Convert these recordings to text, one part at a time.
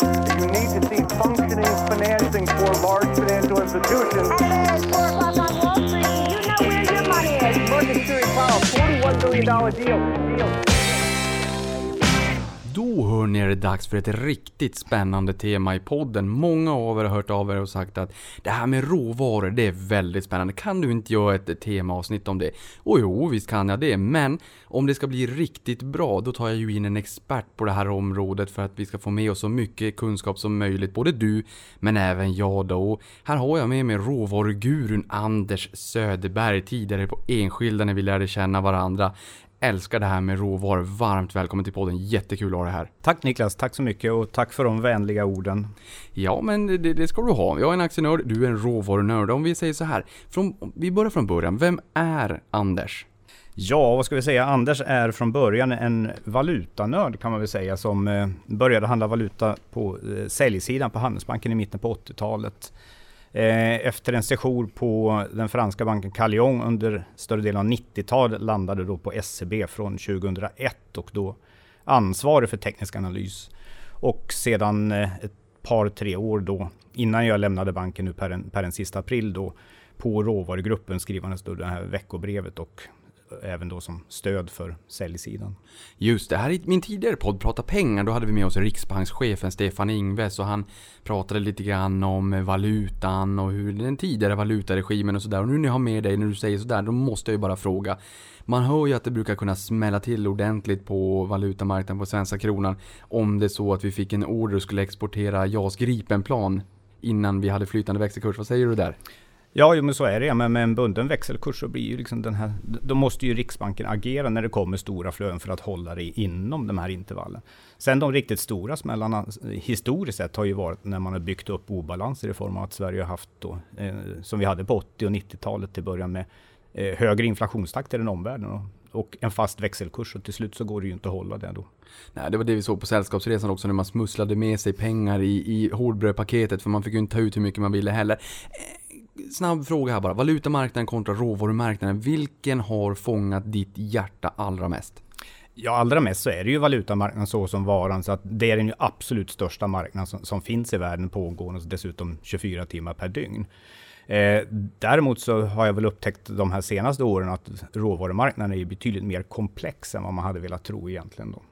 You need to see functioning financing for large financial institutions. Hey, it's 4 o'clock on Wall Street. You know where your money is. Series Powell, $41 billion deal. deal. Då hörni är det dags för ett riktigt spännande tema i podden. Många av er har hört av er och sagt att det här med råvaror, det är väldigt spännande. Kan du inte göra ett temaavsnitt om det? Och jo, visst kan jag det, men om det ska bli riktigt bra, då tar jag ju in en expert på det här området för att vi ska få med oss så mycket kunskap som möjligt. Både du, men även jag då. Och här har jag med mig råvarugurun Anders Söderberg, tidigare på Enskilda när vi lärde känna varandra älskar det här med råvaror. Varmt välkommen till podden. Jättekul att ha dig här. Tack Niklas, tack så mycket och tack för de vänliga orden. Ja, men det, det ska du ha. Jag är en aktienörd, du är en råvarunörd. Om vi säger så här, från, vi börjar från början. Vem är Anders? Ja, vad ska vi säga? Anders är från början en valutanörd kan man väl säga som eh, började handla valuta på eh, säljsidan på Handelsbanken i mitten på 80-talet. Eh, efter en session på den franska banken Callion under större delen av 90-talet landade då på SCB från 2001 och då ansvarig för teknisk analys. Och sedan eh, ett par, tre år då, innan jag lämnade banken nu per den, per den sista april då, på råvarugruppen skrivandes då det här veckobrevet och även då som stöd för säljsidan. Just det, här i min tidigare podd Prata pengar, då hade vi med oss riksbankschefen Stefan Ingves och han pratade lite grann om eh, valutan och hur den tidigare valutaregimen och sådär. Och nu när jag har med dig när du säger sådär, då måste jag ju bara fråga. Man hör ju att det brukar kunna smälla till ordentligt på valutamarknaden på svenska kronan om det är så att vi fick en order och skulle exportera JAS Gripenplan innan vi hade flytande växelkurs. Vad säger du där? Ja, jo, men så är det. Men med en bunden växelkurs så blir ju liksom den här... Då måste ju Riksbanken agera när det kommer stora flöden för att hålla det inom de här intervallen. Sen de riktigt stora smällarna historiskt sett har ju varit när man har byggt upp obalanser i form av att Sverige har haft då, eh, som vi hade på 80 och 90-talet till början med eh, högre inflationstakt än omvärlden och, och en fast växelkurs och till slut så går det ju inte att hålla det då. Nej, det var det vi såg på Sällskapsresan också när man smusslade med sig pengar i, i hårdbrödpaketet för man fick ju inte ta ut hur mycket man ville heller snabb fråga här bara. Valutamarknaden kontra råvarumarknaden. Vilken har fångat ditt hjärta allra mest? Ja, allra mest så är det ju valutamarknaden så som varan. Så att det är den ju absolut största marknaden som, som finns i världen pågående, dessutom 24 timmar per dygn. Eh, däremot så har jag väl upptäckt de här senaste åren att råvarumarknaden är betydligt mer komplex än vad man hade velat tro egentligen. Då.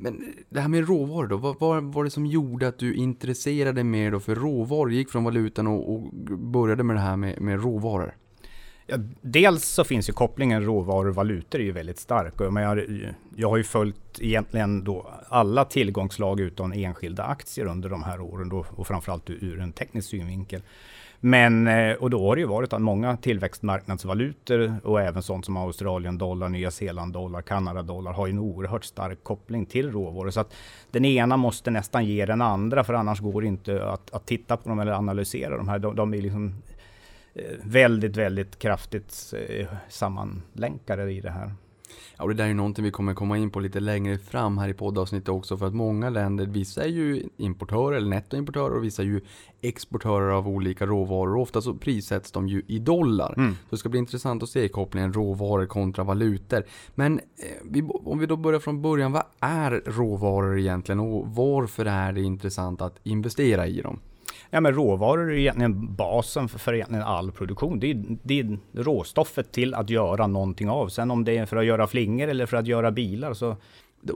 Men det här med råvaror då, vad var det som gjorde att du intresserade dig mer då för råvaror? Gick från valutan och, och började med det här med, med råvaror? Ja, dels så finns ju kopplingen råvaror och valutor är ju väldigt stark. Och jag, jag har ju följt egentligen då alla tillgångslag utom enskilda aktier under de här åren då, och framförallt ur en teknisk synvinkel. Men, eh, och då har det ju varit att många tillväxtmarknadsvalutor och även sånt som Australien dollar, Nya Zeeland dollar, Kanada dollar har ju en oerhört stark koppling till råvaror. Så att den ena måste nästan ge den andra för annars går det inte att, att titta på dem eller analysera de här. De, de är liksom eh, väldigt, väldigt kraftigt eh, sammanlänkade i det här. Och det där är ju någonting vi kommer komma in på lite längre fram här i poddavsnittet också. För att många länder, vissa är ju importörer eller nettoimportörer och vissa är ju exportörer av olika råvaror. Ofta så prissätts de ju i dollar. Mm. Så det ska bli intressant att se kopplingen råvaror kontra valutor. Men eh, vi, om vi då börjar från början, vad är råvaror egentligen och varför är det intressant att investera i dem? Ja, men råvaror är egentligen basen för, för egentligen all produktion. Det är, det är råstoffet till att göra någonting av. Sen om det är för att göra flingor eller för att göra bilar så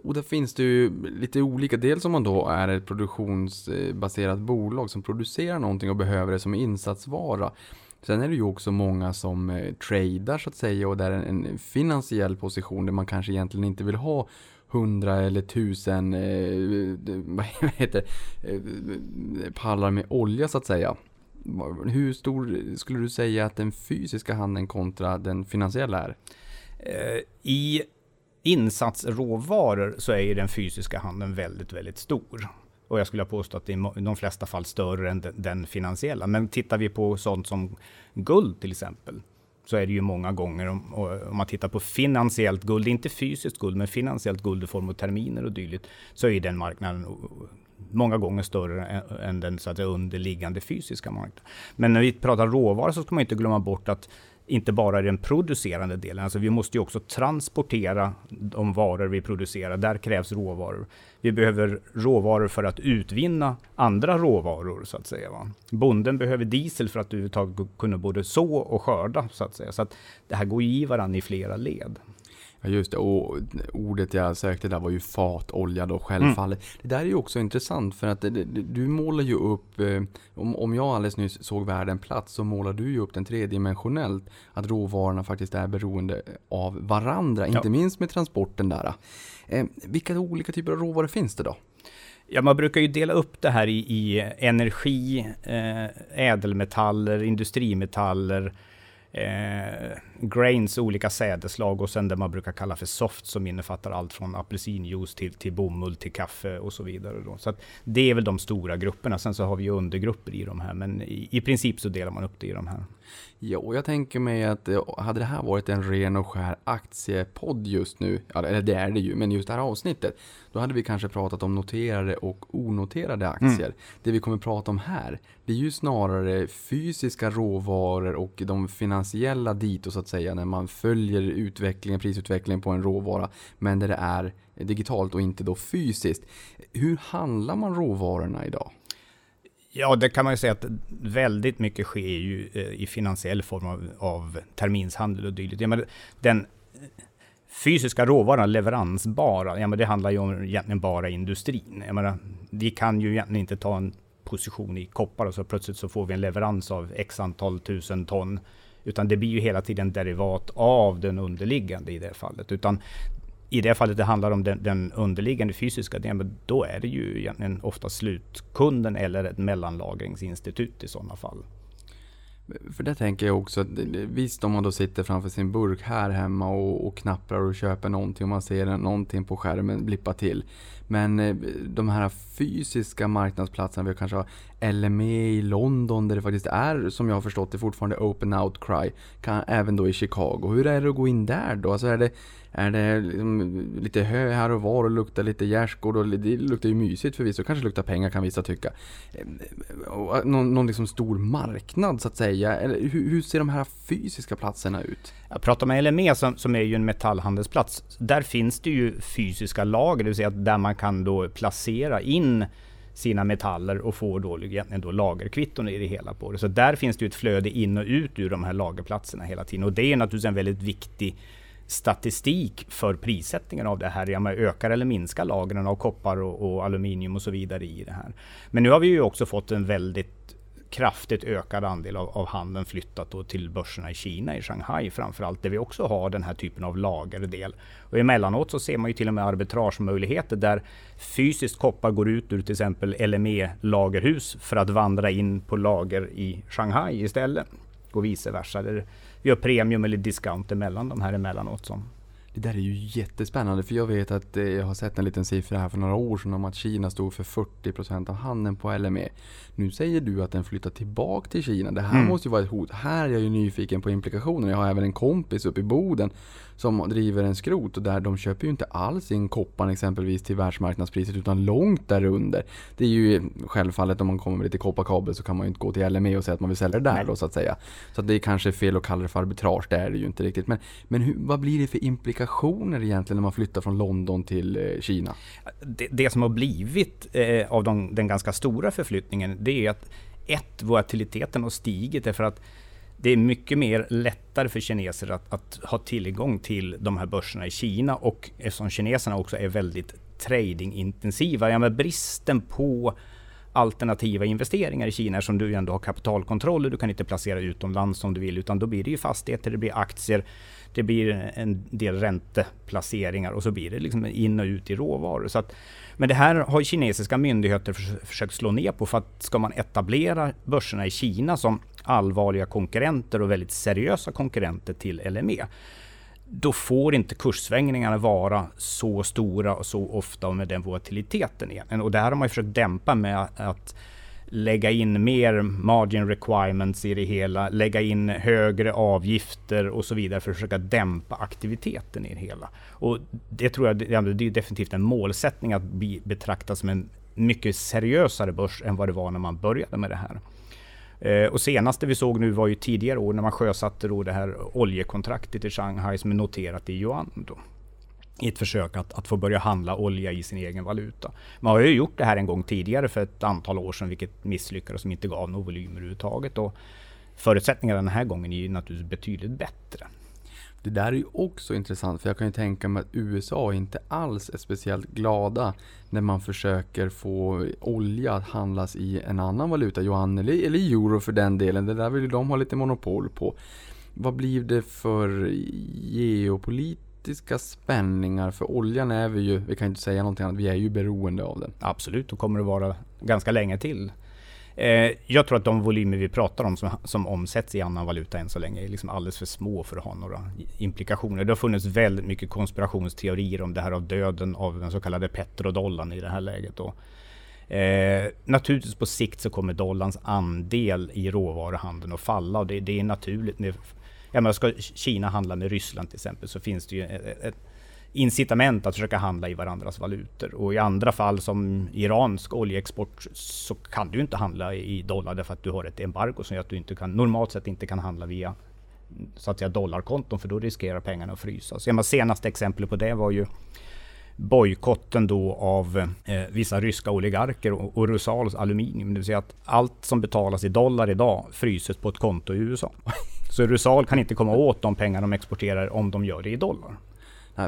och där finns det ju lite olika. Dels om man då är ett produktionsbaserat bolag som producerar någonting och behöver det som insatsvara. Sen är det ju också många som eh, tradar så att säga och där är en finansiell position där man kanske egentligen inte vill ha hundra eller tusen eh, vad heter eh, pallar med olja så att säga. Hur stor skulle du säga att den fysiska handeln kontra den finansiella är? Eh, I insatsråvaror så är den fysiska handeln väldigt, väldigt stor. Och jag skulle påstå att det är i de flesta fall större än den finansiella. Men tittar vi på sånt som guld till exempel, så är det ju många gånger om, om man tittar på finansiellt guld, inte fysiskt guld, men finansiellt guld i form av terminer och dylikt, så är den marknaden många gånger större än den så att säga, underliggande fysiska marknaden. Men när vi pratar råvaror så ska man inte glömma bort att inte bara den producerande delen. Alltså vi måste ju också transportera de varor vi producerar. Där krävs råvaror. Vi behöver råvaror för att utvinna andra råvaror så att säga. Va? Bonden behöver diesel för att överhuvudtaget kunna både så och skörda så att säga. Så att det här går ju i varandra i flera led. Ja just det, och ordet jag sökte där var ju fatolja då självfallet. Mm. Det där är ju också intressant för att du målar ju upp, eh, om jag alldeles nyss såg världen platt så målar du ju upp den tredimensionellt. Att råvarorna faktiskt är beroende av varandra, ja. inte minst med transporten där. Eh, vilka olika typer av råvaror finns det då? Ja, man brukar ju dela upp det här i, i energi, eh, ädelmetaller, industrimetaller, eh, grains, olika sädeslag och sen det man brukar kalla för soft som innefattar allt från apelsinjuice till, till bomull till kaffe och så vidare. Då. Så det är väl de stora grupperna. Sen så har vi ju undergrupper i de här, men i, i princip så delar man upp det i de här. Och jag tänker mig att eh, hade det här varit en ren och skär aktiepodd just nu, eller det är det ju, men just det här avsnittet, då hade vi kanske pratat om noterade och onoterade aktier. Mm. Det vi kommer prata om här, det är ju snarare fysiska råvaror och de finansiella dito så att säga, när man följer utvecklingen, prisutvecklingen på en råvara, men där det är digitalt och inte då fysiskt. Hur handlar man råvarorna idag? Ja, det kan man ju säga att väldigt mycket sker ju eh, i finansiell form av, av terminshandel och dylikt. Ja, den eh, fysiska råvaran, leveransbara, ja, men det handlar ju om egentligen bara industrin. Jag menar, vi kan ju egentligen inte ta en position i koppar och så plötsligt så får vi en leverans av x antal tusen ton. Utan det blir ju hela tiden derivat av den underliggande i det fallet. Utan i det fallet det handlar om den, den underliggande fysiska delen, då är det ju egentligen ofta slutkunden eller ett mellanlagringsinstitut i sådana fall. För det tänker jag också att visst om man då sitter framför sin burk här hemma och, och knapprar och köper någonting och man ser någonting på skärmen blippa till. Men eh, de här fysiska marknadsplatserna, vi kanske har LME i London där det faktiskt är, som jag har förstått det, fortfarande open outcry. Kan, även då i Chicago. Hur är det att gå in där då? Alltså är det, är det liksom lite hö här och var och luktar lite gärdsgård och det luktar ju mysigt förvisso. Kanske luktar pengar kan vissa tycka. Ehm, någon, någon liksom stor marknad så att säga. Eller hur, hur ser de här fysiska platserna ut? Jag pratar med LME som, som är ju en metallhandelsplats. Där finns det ju fysiska lager, det vill säga där man kan då placera in sina metaller och få då, då lagerkvitton i det hela på det. Så där finns det ett flöde in och ut ur de här lagerplatserna hela tiden. Och det är naturligtvis en väldigt viktig statistik för prissättningen av det här. Ja, man ökar eller minskar lagren av koppar och, och, aluminium och så vidare i det här. Men nu har vi ju också fått en väldigt kraftigt ökad andel av, av handeln flyttat då till börserna i Kina, i Shanghai framförallt, där vi också har den här typen av lagerdel. Och emellanåt så ser man ju till och med arbitragemöjligheter där fysiskt koppar går ut ur till exempel LME-lagerhus för att vandra in på lager i Shanghai istället. Och vice versa. Har premium eller discount emellan de här emellanåt. Som det där är ju jättespännande för jag vet att eh, jag har sett en liten siffra här för några år sedan om att Kina stod för 40% av handeln på LME. Nu säger du att den flyttar tillbaka till Kina. Det här mm. måste ju vara ett hot. Här är jag ju nyfiken på implikationer. Jag har även en kompis uppe i Boden som driver en skrot och där de köper ju inte alls in kopparn exempelvis till världsmarknadspriset utan långt därunder. Det är ju självfallet om man kommer med lite kopparkabel så kan man ju inte gå till LME och säga att man vill sälja det där Nej. då så att säga. Så att det är kanske fel att kalla det för arbitrage, det är det ju inte riktigt. Men, men hur, vad blir det för implikationer egentligen när man flyttar från London till eh, Kina? Det, det, som har blivit eh, av de, den ganska stora förflyttningen det är att ett, volatiliteten har stigit därför att det är mycket mer lättare för kineser att, att, ha tillgång till de här börserna i Kina och eftersom kineserna också är väldigt tradingintensiva, ja men bristen på alternativa investeringar i Kina som du ändå har kapitalkontroll och du kan inte placera utomlands som du vill utan då blir det ju fastigheter, det blir aktier, det blir en del ränteplaceringar och så blir det liksom in och ut i råvaror. Så att, men det här har kinesiska myndigheter försökt slå ner på för att ska man etablera börserna i Kina som allvarliga konkurrenter och väldigt seriösa konkurrenter till LME då får inte kurssvängningarna vara så stora och så ofta och med den volatiliteten igen. Och det här har man försökt dämpa med att lägga in mer margin requirements i det hela, lägga in högre avgifter och så vidare för att försöka dämpa aktiviteten i det hela. Och det tror jag det är definitivt en målsättning att bli betraktad som en mycket seriösare börs än vad det var när man började med det här. Eh, och senaste vi såg nu var ju tidigare år när man sjösatte då det här oljekontraktet i Shanghai som är noterat i yuan. Då i ett försök att, att få börja handla olja i sin egen valuta. Man har ju gjort det här en gång tidigare för ett antal år sedan, vilket misslyckades som inte gav några volymer överhuvudtaget. Och förutsättningarna den här gången är ju naturligtvis betydligt bättre. Det där är ju också intressant för jag kan ju tänka mig att USA inte alls är speciellt glada när man försöker få olja att handlas i en annan valuta, yuan eller, eller euro för den delen. Det där vill ju de ha lite monopol på. Vad blir det för geopolitiska spänningar? För oljan är vi ju, vi kan ju inte säga någonting annat, vi är ju beroende av den. Absolut, och kommer det vara ganska länge till. Eh, jag tror att de volymer vi pratar om som, som omsätts i annan valuta än så länge är liksom alldeles för små för att ha några implikationer. Det har funnits väldigt mycket konspirationsteorier om det här av döden av den så kallade petrodollarn i det här läget. Och, eh, naturligtvis på sikt så kommer dollarns andel i råvaruhandeln att falla och det, det är naturligt. Ja, men ska Kina handla med Ryssland till exempel så finns det ju ett, ett incitament att försöka handla i varandras valutor. Och i andra fall som iransk oljeexport så kan du inte handla i dollar därför att du har ett embargo som gör att du inte kan, normalt sett inte kan handla via så att säga dollarkonton för då riskerar pengarna att frysas. Ja, senaste exemplet på det var ju bojkotten då av eh, vissa ryska oligarker och, och Rusals aluminium. Det vill säga att allt som betalas i dollar idag fryses på ett konto i USA. Så Rusal kan inte komma åt de pengar de exporterar om de gör det i dollar.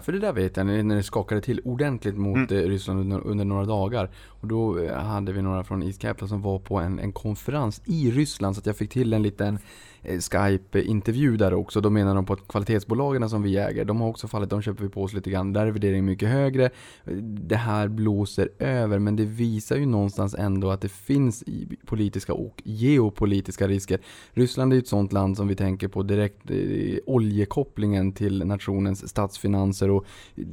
För det där vet jag när det skakade till ordentligt mot mm. Eh, Ryssland under, under, några dagar. Och då eh, hade vi några från East Capital som var på en, en konferens i Ryssland så att jag fick till en liten Eh, Skype-intervju där också. Då menar de på att kvalitetsbolagen som vi äger, de har också fallit, de köper vi på oss lite grann. Där är värderingen mycket högre. Det här blåser över, men det visar ju någonstans ändå att det finns politiska och geopolitiska risker. Ryssland är ju ett sånt land som vi tänker på direkt, eh, oljekopplingen till nationens statsfinanser och eh,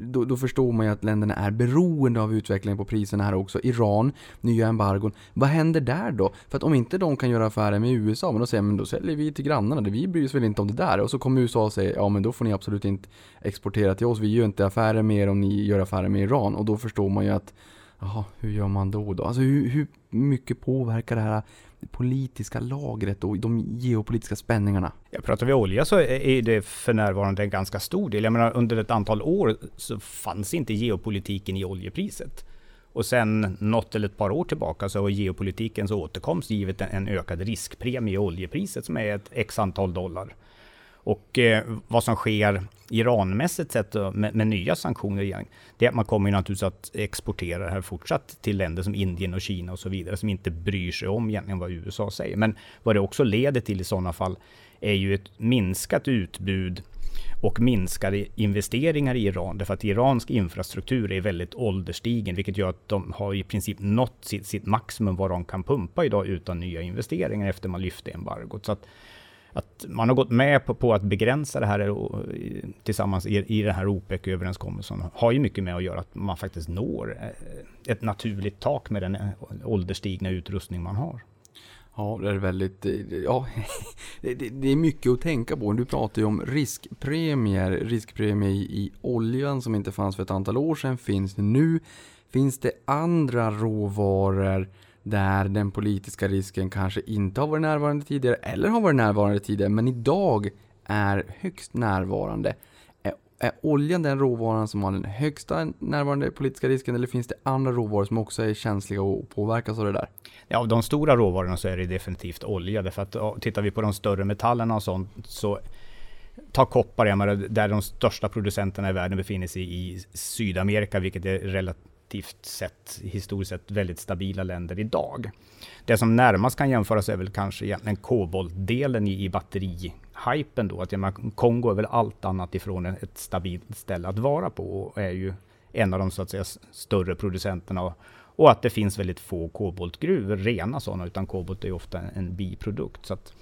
då, då förstår man ju att länderna är beroende av utvecklingen på priserna här också. Iran, nya embargon. Vad händer där då? För att om inte de kan göra affärer med USA, men då säger man, då säljer vi till grannarna. Vi bryr oss väl inte om det där. Och så kommer USA och säger ja men då får ni absolut inte exportera till oss. Vi gör inte affärer med er om ni gör affärer med Iran. Och då förstår man ju att Jaha, hur gör man då? då? Alltså hur, hur mycket påverkar det här politiska lagret och de geopolitiska spänningarna? Jag pratar vi olja så är det för närvarande en ganska stor del. Jag menar under ett antal år så fanns inte geopolitiken i oljepriset. Och sen något eller ett par år tillbaka så har geopolitikens återkomst givit en ökad riskpremie i oljepriset som är ett x antal dollar. Och eh, vad som sker Iranmässigt sett med, med, nya sanktioner igen, det är att man kommer naturligtvis att exportera det här fortsatt till länder som Indien och Kina och så vidare som inte bryr sig om egentligen vad USA säger. Men vad det också leder till i sådana fall är ju ett minskat utbud och minskade investeringar i Iran. Därför att iransk infrastruktur är väldigt ålderstigen, vilket gör att de har i princip nått sitt, sitt maximum vad de kan pumpa idag utan nya investeringar efter man lyfte embargot. Så att, att man har gått med på, på att begränsa det här tillsammans i, i den här OPEC-överenskommelsen har ju mycket med att göra att man faktiskt når eh, ett naturligt tak med den eh, ålderstigna utrustning man har. Ja, det är väldigt, eh, ja, det, är mycket att tänka på. Du pratar ju om riskpremier. Riskpremier i oljan som inte fanns för ett antal år sedan finns nu. Finns det andra råvaror där den politiska risken kanske inte har varit närvarande tidigare eller har varit närvarande tidigare men idag är högst närvarande? Är oljan den råvaran som har den högsta närvarande politiska risken eller finns det andra råvaror som också är känsliga och påverkas av det där? Ja, av de stora råvarorna så är det definitivt olja. Därför att tittar vi på de större metallerna och sånt så Ta koppar, menar, där de största producenterna i världen befinner sig i Sydamerika, vilket är relativt sett, historiskt sett, väldigt stabila länder idag. Det som närmast kan jämföras är väl kanske egentligen koboltdelen i, i batteri hypen då. Att Kongo är väl allt annat ifrån ett stabilt ställe att vara på och är ju en av de så att säga större producenterna. Och att det finns väldigt få koboltgruvor, rena sådana, utan kobolt är ofta en biprodukt. Så att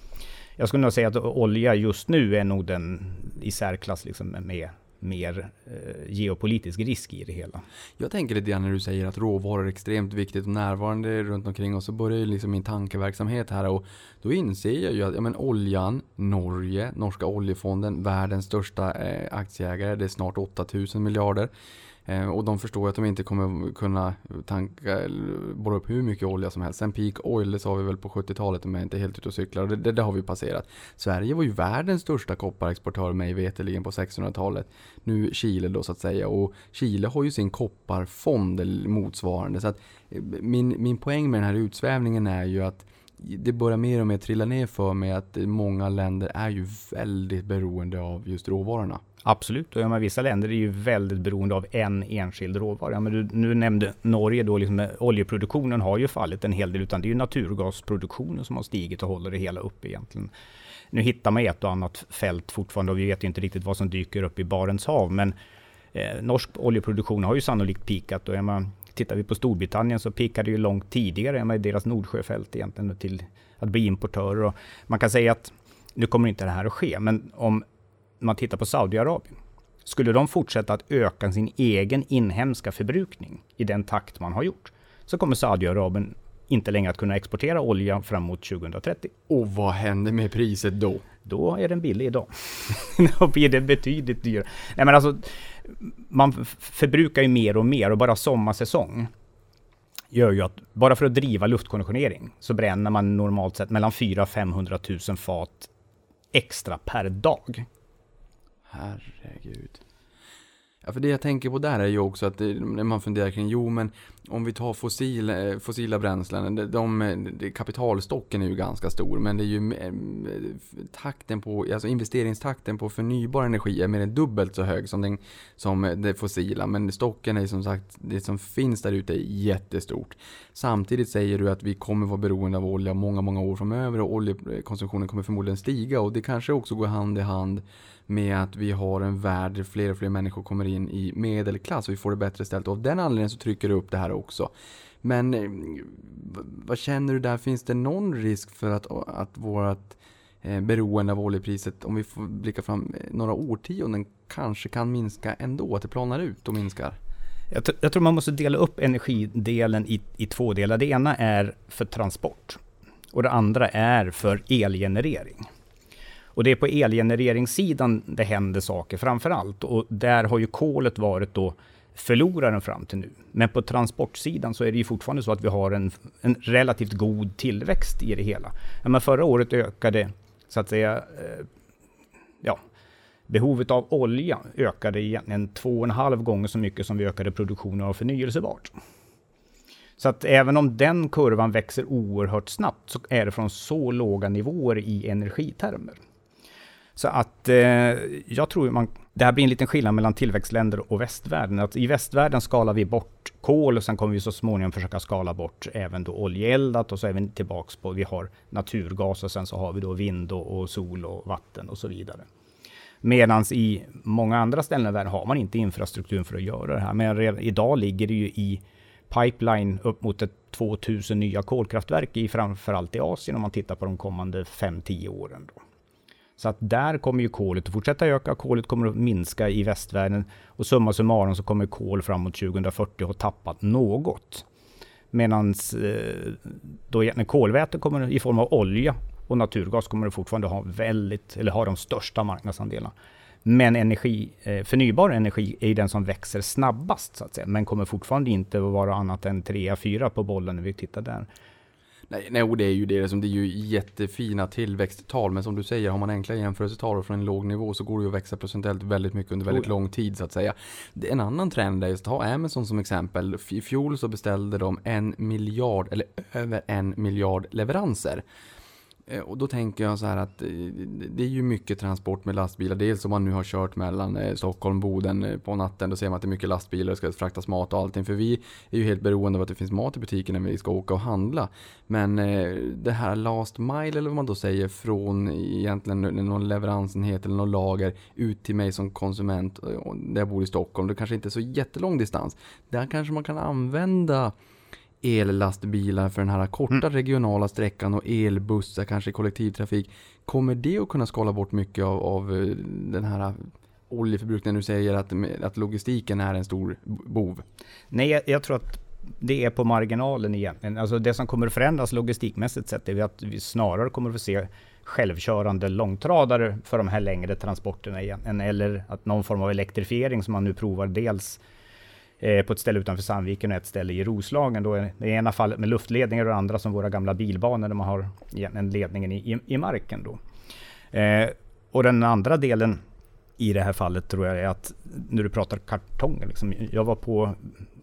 jag skulle nog säga att olja just nu är nog den i särklass liksom med mer eh, geopolitisk risk i det hela. Jag tänker lite grann när du säger att råvaror är extremt viktigt och närvarande runt omkring oss så börjar ju liksom min tankeverksamhet här och då inser jag ju att ja, men oljan, Norge, norska oljefonden, världens största eh, aktieägare, det är snart 8000 miljarder. Eh, och de förstår att de inte kommer kunna tanka borra upp hur mycket olja som helst. Sen peak oil, det sa vi väl på 70-talet om jag inte är helt ute och cyklar. Det, det, det, har vi passerat. Sverige var ju världens största kopparexportör mig veterligen på 1600-talet. Nu Chile då så att säga. Och Chile har ju sin kopparfond eller motsvarande. Så att eh, min, min poäng med den här utsvävningen är ju att det börjar mer och mer trilla ner för mig att många länder är ju väldigt beroende av just råvarorna. Absolut, och ja, men vissa länder är ju väldigt beroende av en enskild råvara. Ja, men du, nu nämnde Norge då, liksom, eh, oljeproduktionen har ju fallit en hel del, utan det är ju naturgasproduktionen som har stigit och håller det hela uppe egentligen. Nu hittar man ett och annat fält fortfarande och vi vet ju inte riktigt vad som dyker upp i Barents hav, men eh, norsk oljeproduktion har ju sannolikt pikat och ja, man, tittar vi på Storbritannien så pikade ju långt tidigare med deras Nordsjöfält egentligen till att bli importörer. Och man kan säga att nu kommer inte det här att ske, men om man tittar på Saudiarabien, skulle de fortsätta att öka sin egen inhemska förbrukning i den takt man har gjort, så kommer Saudiarabien inte längre att kunna exportera olja framåt 2030. Och vad händer med priset då? Då är den billig idag. då blir det betydligt dyrare. Nej men alltså, man förbrukar ju mer och mer och bara sommarsäsong gör ju att bara för att driva luftkonditionering så bränner man normalt sett mellan 400 500 000 fat extra per dag. Herregud. Ja, för det jag tänker på där är ju också att när man funderar kring, jo men om vi tar fossil, eh, fossila bränslen, de, de, kapitalstocken är ju ganska stor, men det är ju eh, takten på, alltså investeringstakten på förnybar energi är mer än dubbelt så hög som, den, som det fossila. Men stocken är som sagt, det som finns där ute är jättestort. Samtidigt säger du att vi kommer vara beroende av olja många, många år framöver och oljekonsumtionen kommer förmodligen stiga och det kanske också går hand i hand med att vi har en värld där fler och fler människor kommer in i medelklass och vi får det bättre ställt. Och av den anledningen så trycker du upp det här också. Men eh, vad känner du där? Finns det någon risk för att, att vårt eh, beroende av oljepriset, om vi får blicka fram eh, några årtionden, kanske kan minska ändå? Att det planar ut och minskar? Jag, jag tror man måste dela upp energidelen i, i två delar. Det ena är för transport och det andra är för elgenerering. Och det är på elgenereringssidan det händer saker framför allt. Och där har ju kolet varit då förloraren fram till nu. Men på transportsidan så är det ju fortfarande så att vi har en, en relativt god tillväxt i det hela. Ja, men förra året ökade, så att säga, eh, ja, behovet av olja ökade egentligen två och en halv gånger så mycket som vi ökade produktionen av förnyelsebart. Så att även om den kurvan växer oerhört snabbt så är det från så låga nivåer i energitermer. Så att eh, jag tror man, det här blir en liten skillnad mellan tillväxtländer och västvärlden. Att I västvärlden skalar vi bort kol och sen kommer vi så småningom försöka skala bort även då oljeeldat och så är vi tillbaks på, vi har naturgas och sen så har vi då vind och, och sol och vatten och så vidare. Medan i många andra ställen i världen har man inte infrastrukturen för att göra det här. Men redan idag ligger det ju i pipeline upp mot ett 2000 nya kolkraftverk i framförallt i Asien om man tittar på de kommande 5-10 åren. Då. Så att där kommer ju kolet att fortsätta öka. Kolet kommer att minska i västvärlden och summa summarum så kommer kol framåt 2040 ha tappat något. Medan eh, då kolväte kommer i form av olja och naturgas kommer fortfarande ha väldigt, eller ha de största marknadsandelarna. Men energi, eh, förnybar energi är den som växer snabbast så att säga, men kommer fortfarande inte att vara annat än 3-4 på bollen när vi tittar där. Nej, nej, det är ju det. Det är ju jättefina tillväxttal. Men som du säger, har man enkla jämförelsetal från en låg nivå så går det ju att växa procentuellt väldigt mycket under väldigt lång tid så att säga. En annan trend är just att ha Amazon som exempel. I fjol så beställde de en miljard, eller över en miljard leveranser. Eh, och då tänker jag så här att eh, det är ju mycket transport med lastbilar. Dels om man nu har kört mellan eh, Stockholm och Boden på natten. Då ser man att det är mycket lastbilar och ska fraktas mat och allting. För vi är ju helt beroende av att det finns mat i butiken när vi ska åka och handla. Men det här last mile eller vad man då säger från egentligen någon leveransenhet eller någon lager ut till mig som konsument där jag bor i Stockholm. Det kanske inte är så jättelång distans. Där kanske man kan använda ellastbilar för den här korta mm. regionala sträckan och elbussar kanske kollektivtrafik. Kommer det att kunna skala bort mycket av, av eh, den här oljeförbrukningen du säger att, att logistiken är en stor bov? Nej, jag, jag tror att det är på marginalen egentligen. Alltså det som kommer att förändras logistikmässigt sett är att vi snarare kommer att få se självkörande långtradare för de här längre transporterna igen. Eller att någon form av elektrifiering som man nu provar dels Eh, på ett ställe utanför Sandviken och ett ställe i Roslagen. Då är det ena fallet med luftledningar och det andra som våra gamla bilbanor där man har en ledningen i, i, i marken. Då. Eh, och den andra delen i det här fallet tror jag är att när du pratar kartong. Liksom, jag var på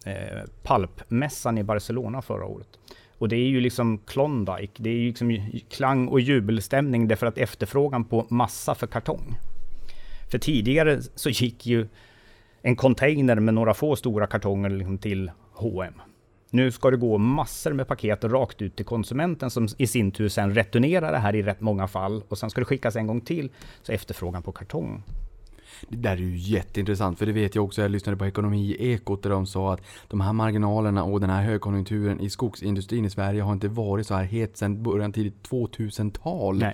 eh, Palpmässan i Barcelona förra året. Och det är ju liksom Klondike, det är ju liksom klang och jubelstämning därför att efterfrågan på massa för kartong. För tidigare så gick ju en container med några få stora kartonger liksom till H&M. Nu ska det gå massor med paket rakt ut till konsumenten som i sin tur sen returnerar det här i rätt många fall och sen ska det skickas en gång till. Så efterfrågan på kartong det där är ju jätteintressant, för det vet jag också. Jag lyssnade på Ekonomi-ekot där de sa att de här marginalerna och den här högkonjunkturen i skogsindustrin i Sverige har inte varit så här het sedan början tidigt 2000-tal.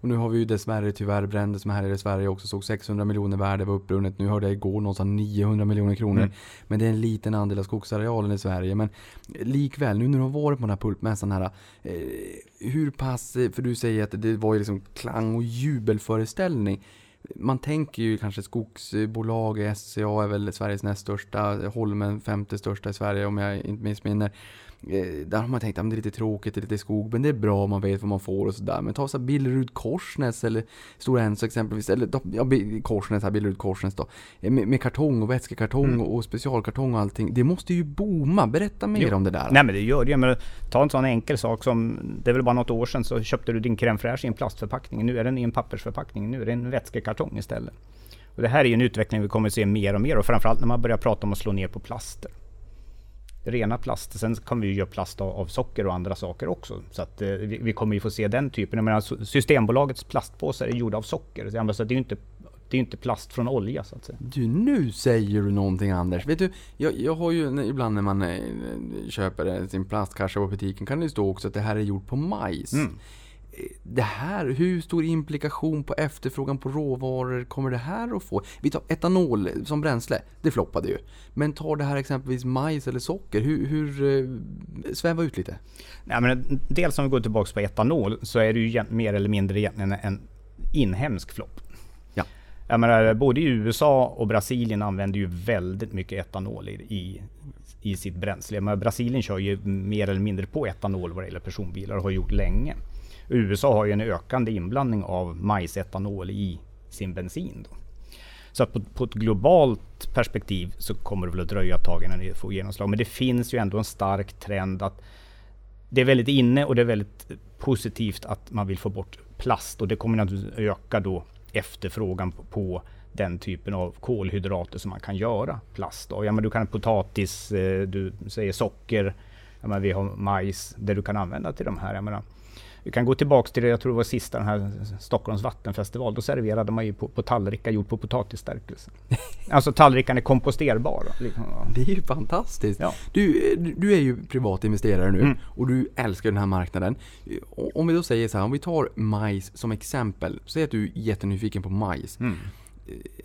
Och nu har vi ju dessvärre tyvärr bränder som här i Sverige också såg 600 miljoner värde var uppbrunnet. Nu hörde jag igår någonstans 900 miljoner kronor. Mm. Men det är en liten andel av skogsarealen i Sverige. Men likväl, nu när du har varit på den här pulpmässan här. Eh, hur pass, för du säger att det var ju liksom klang och jubelföreställning man tänker ju kanske skogsbolag, SCA är väl Sveriges näst största, Holmen femte största i Sverige om jag inte missminner. Eh, där har man tänkt att det är lite tråkigt, det är lite skog, men det är bra om man vet vad man får och sådär. Men ta så Billerud Korsnäs eller Stora Enso exempelvis, eller ja, Korsnäs här, Billerud Korsnäs då. Eh, med, med kartong och vätskekartong mm. och specialkartong och allting. Det måste ju booma. Berätta mer jo. om det där. Nej men det gör det men Ta en sån enkel sak som, det är väl bara något år sedan så köpte du din crème fraîche i en plastförpackning. Nu är den i en pappersförpackning. Nu är det en vätskekartong istället. Och det här är ju en utveckling vi kommer att se mer och mer och framförallt när man börjar prata om att slå ner på plaster rena plast. Sen kan vi ju göra plast av, av socker och andra saker också. Så att eh, vi, vi, kommer ju få se den typen. Jag menar, Systembolagets plastpåsar är gjorda av socker. Så det är ju inte det är inte plast från olja så att säga. Du, nu säger du någonting Anders. Vet du, jag, jag har ju ibland när man eh, köper sin plastkasse på butiken kan det stå också att det här är gjort på majs. Mm det här, hur stor implikation på efterfrågan på råvaror kommer det här att få? Vi tar etanol som bränsle, det floppade ju. Men tar det här exempelvis majs eller socker, hur, hur eh, sväva ut lite? Ja, men dels om vi går tillbaka på etanol så är det ju mer eller mindre egentligen en inhemsk flopp. Ja. Jag menar, både i USA och Brasilien använder ju väldigt mycket etanol i, i sitt bränsle. Men Brasilien kör ju mer eller mindre på etanol vad det gäller personbilar och har gjort länge. USA har ju en ökande inblandning av majsetanol i sin bensin. Då. Så att på, på, ett globalt perspektiv så kommer det väl att dröja ett tag innan det får genomslag. Men det finns ju ändå en stark trend att det är väldigt inne och det är väldigt positivt att man vill få bort plast och det kommer naturligtvis öka då efterfrågan på, på den typen av kolhydrater som man kan göra plast av. Ja, men du kan potatis, eh, du säger socker, ja, men vi har majs det du kan använda till de här. Jag menar, vi kan gå tillbaks till det, jag tror det var sista den här Stockholms vattenfestival. Då serverade man ju på, på tallrikar gjort på potatisstärkelse. alltså tallrikarna är komposterbara. Liksom. Det är ju fantastiskt. Ja. Du, du är ju privat investerare nu mm. och du älskar den här marknaden. Om vi då säger så här, om vi tar majs som exempel. Säg att du är jättenyfiken på majs. Mm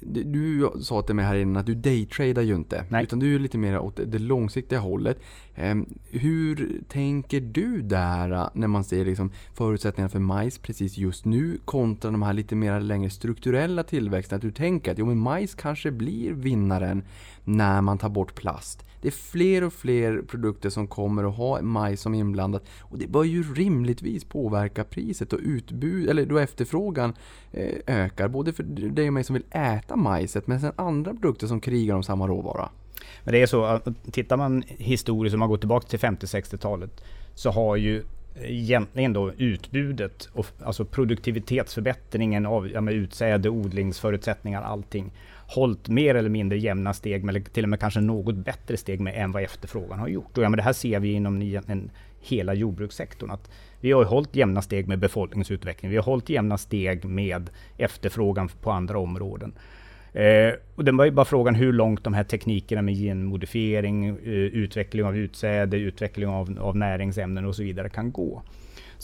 du sa till mig här innan att du daytradar ju inte. Nej. Utan du är lite mer åt det långsiktiga hållet. Ehm, hur tänker du där äh, när man ser liksom förutsättningarna för majs precis just nu kontra de här lite mer längre strukturella tillväxterna? Att du tänker att jo, men majs kanske blir vinnaren när man tar bort plast. Det är fler och fler produkter som kommer att ha majs som inblandat och det bör ju rimligtvis påverka priset och utbud, eller då efterfrågan eh, ökar. Både för dig och mig som vill äta majset men sen andra produkter som krigar om samma råvara. Men det är så, tittar man historiskt, om man går tillbaka till 50-60-talet, så har ju egentligen då utbudet, och, alltså produktivitetsförbättringen av ja, utsäde, odlingsförutsättningar, allting hållit mer eller mindre jämna steg, eller liksom till och med kanske något bättre steg med än vad efterfrågan har gjort. Och ja, men det här ser vi inom en, hela jordbrukssektorn. Att vi har hållit jämna steg med befolkningsutveckling. Vi har hållit jämna steg med efterfrågan på andra områden. Eh, och det var ju bara frågan hur långt de här teknikerna med genmodifiering, eh, utveckling av utsäde, utveckling av, av näringsämnen och så vidare kan gå.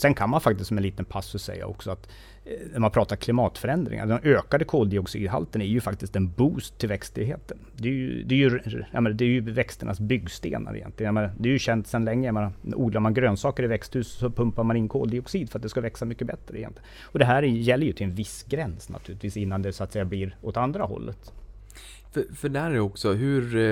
Sen kan man faktiskt som en liten passus säga också att eh, när man pratar klimatförändringar, den ökade koldioxidhalten är ju faktiskt en boost till växtligheten. Det är ju, det är ju, menar, det är ju växternas byggstenar egentligen. Menar, det är ju känt sedan länge. Menar, odlar man grönsaker i växthus så pumpar man in koldioxid för att det ska växa mycket bättre egentligen. Och det här gäller ju till en viss gräns naturligtvis innan det så att säga blir åt andra hållet. För, för där är också hur, eh,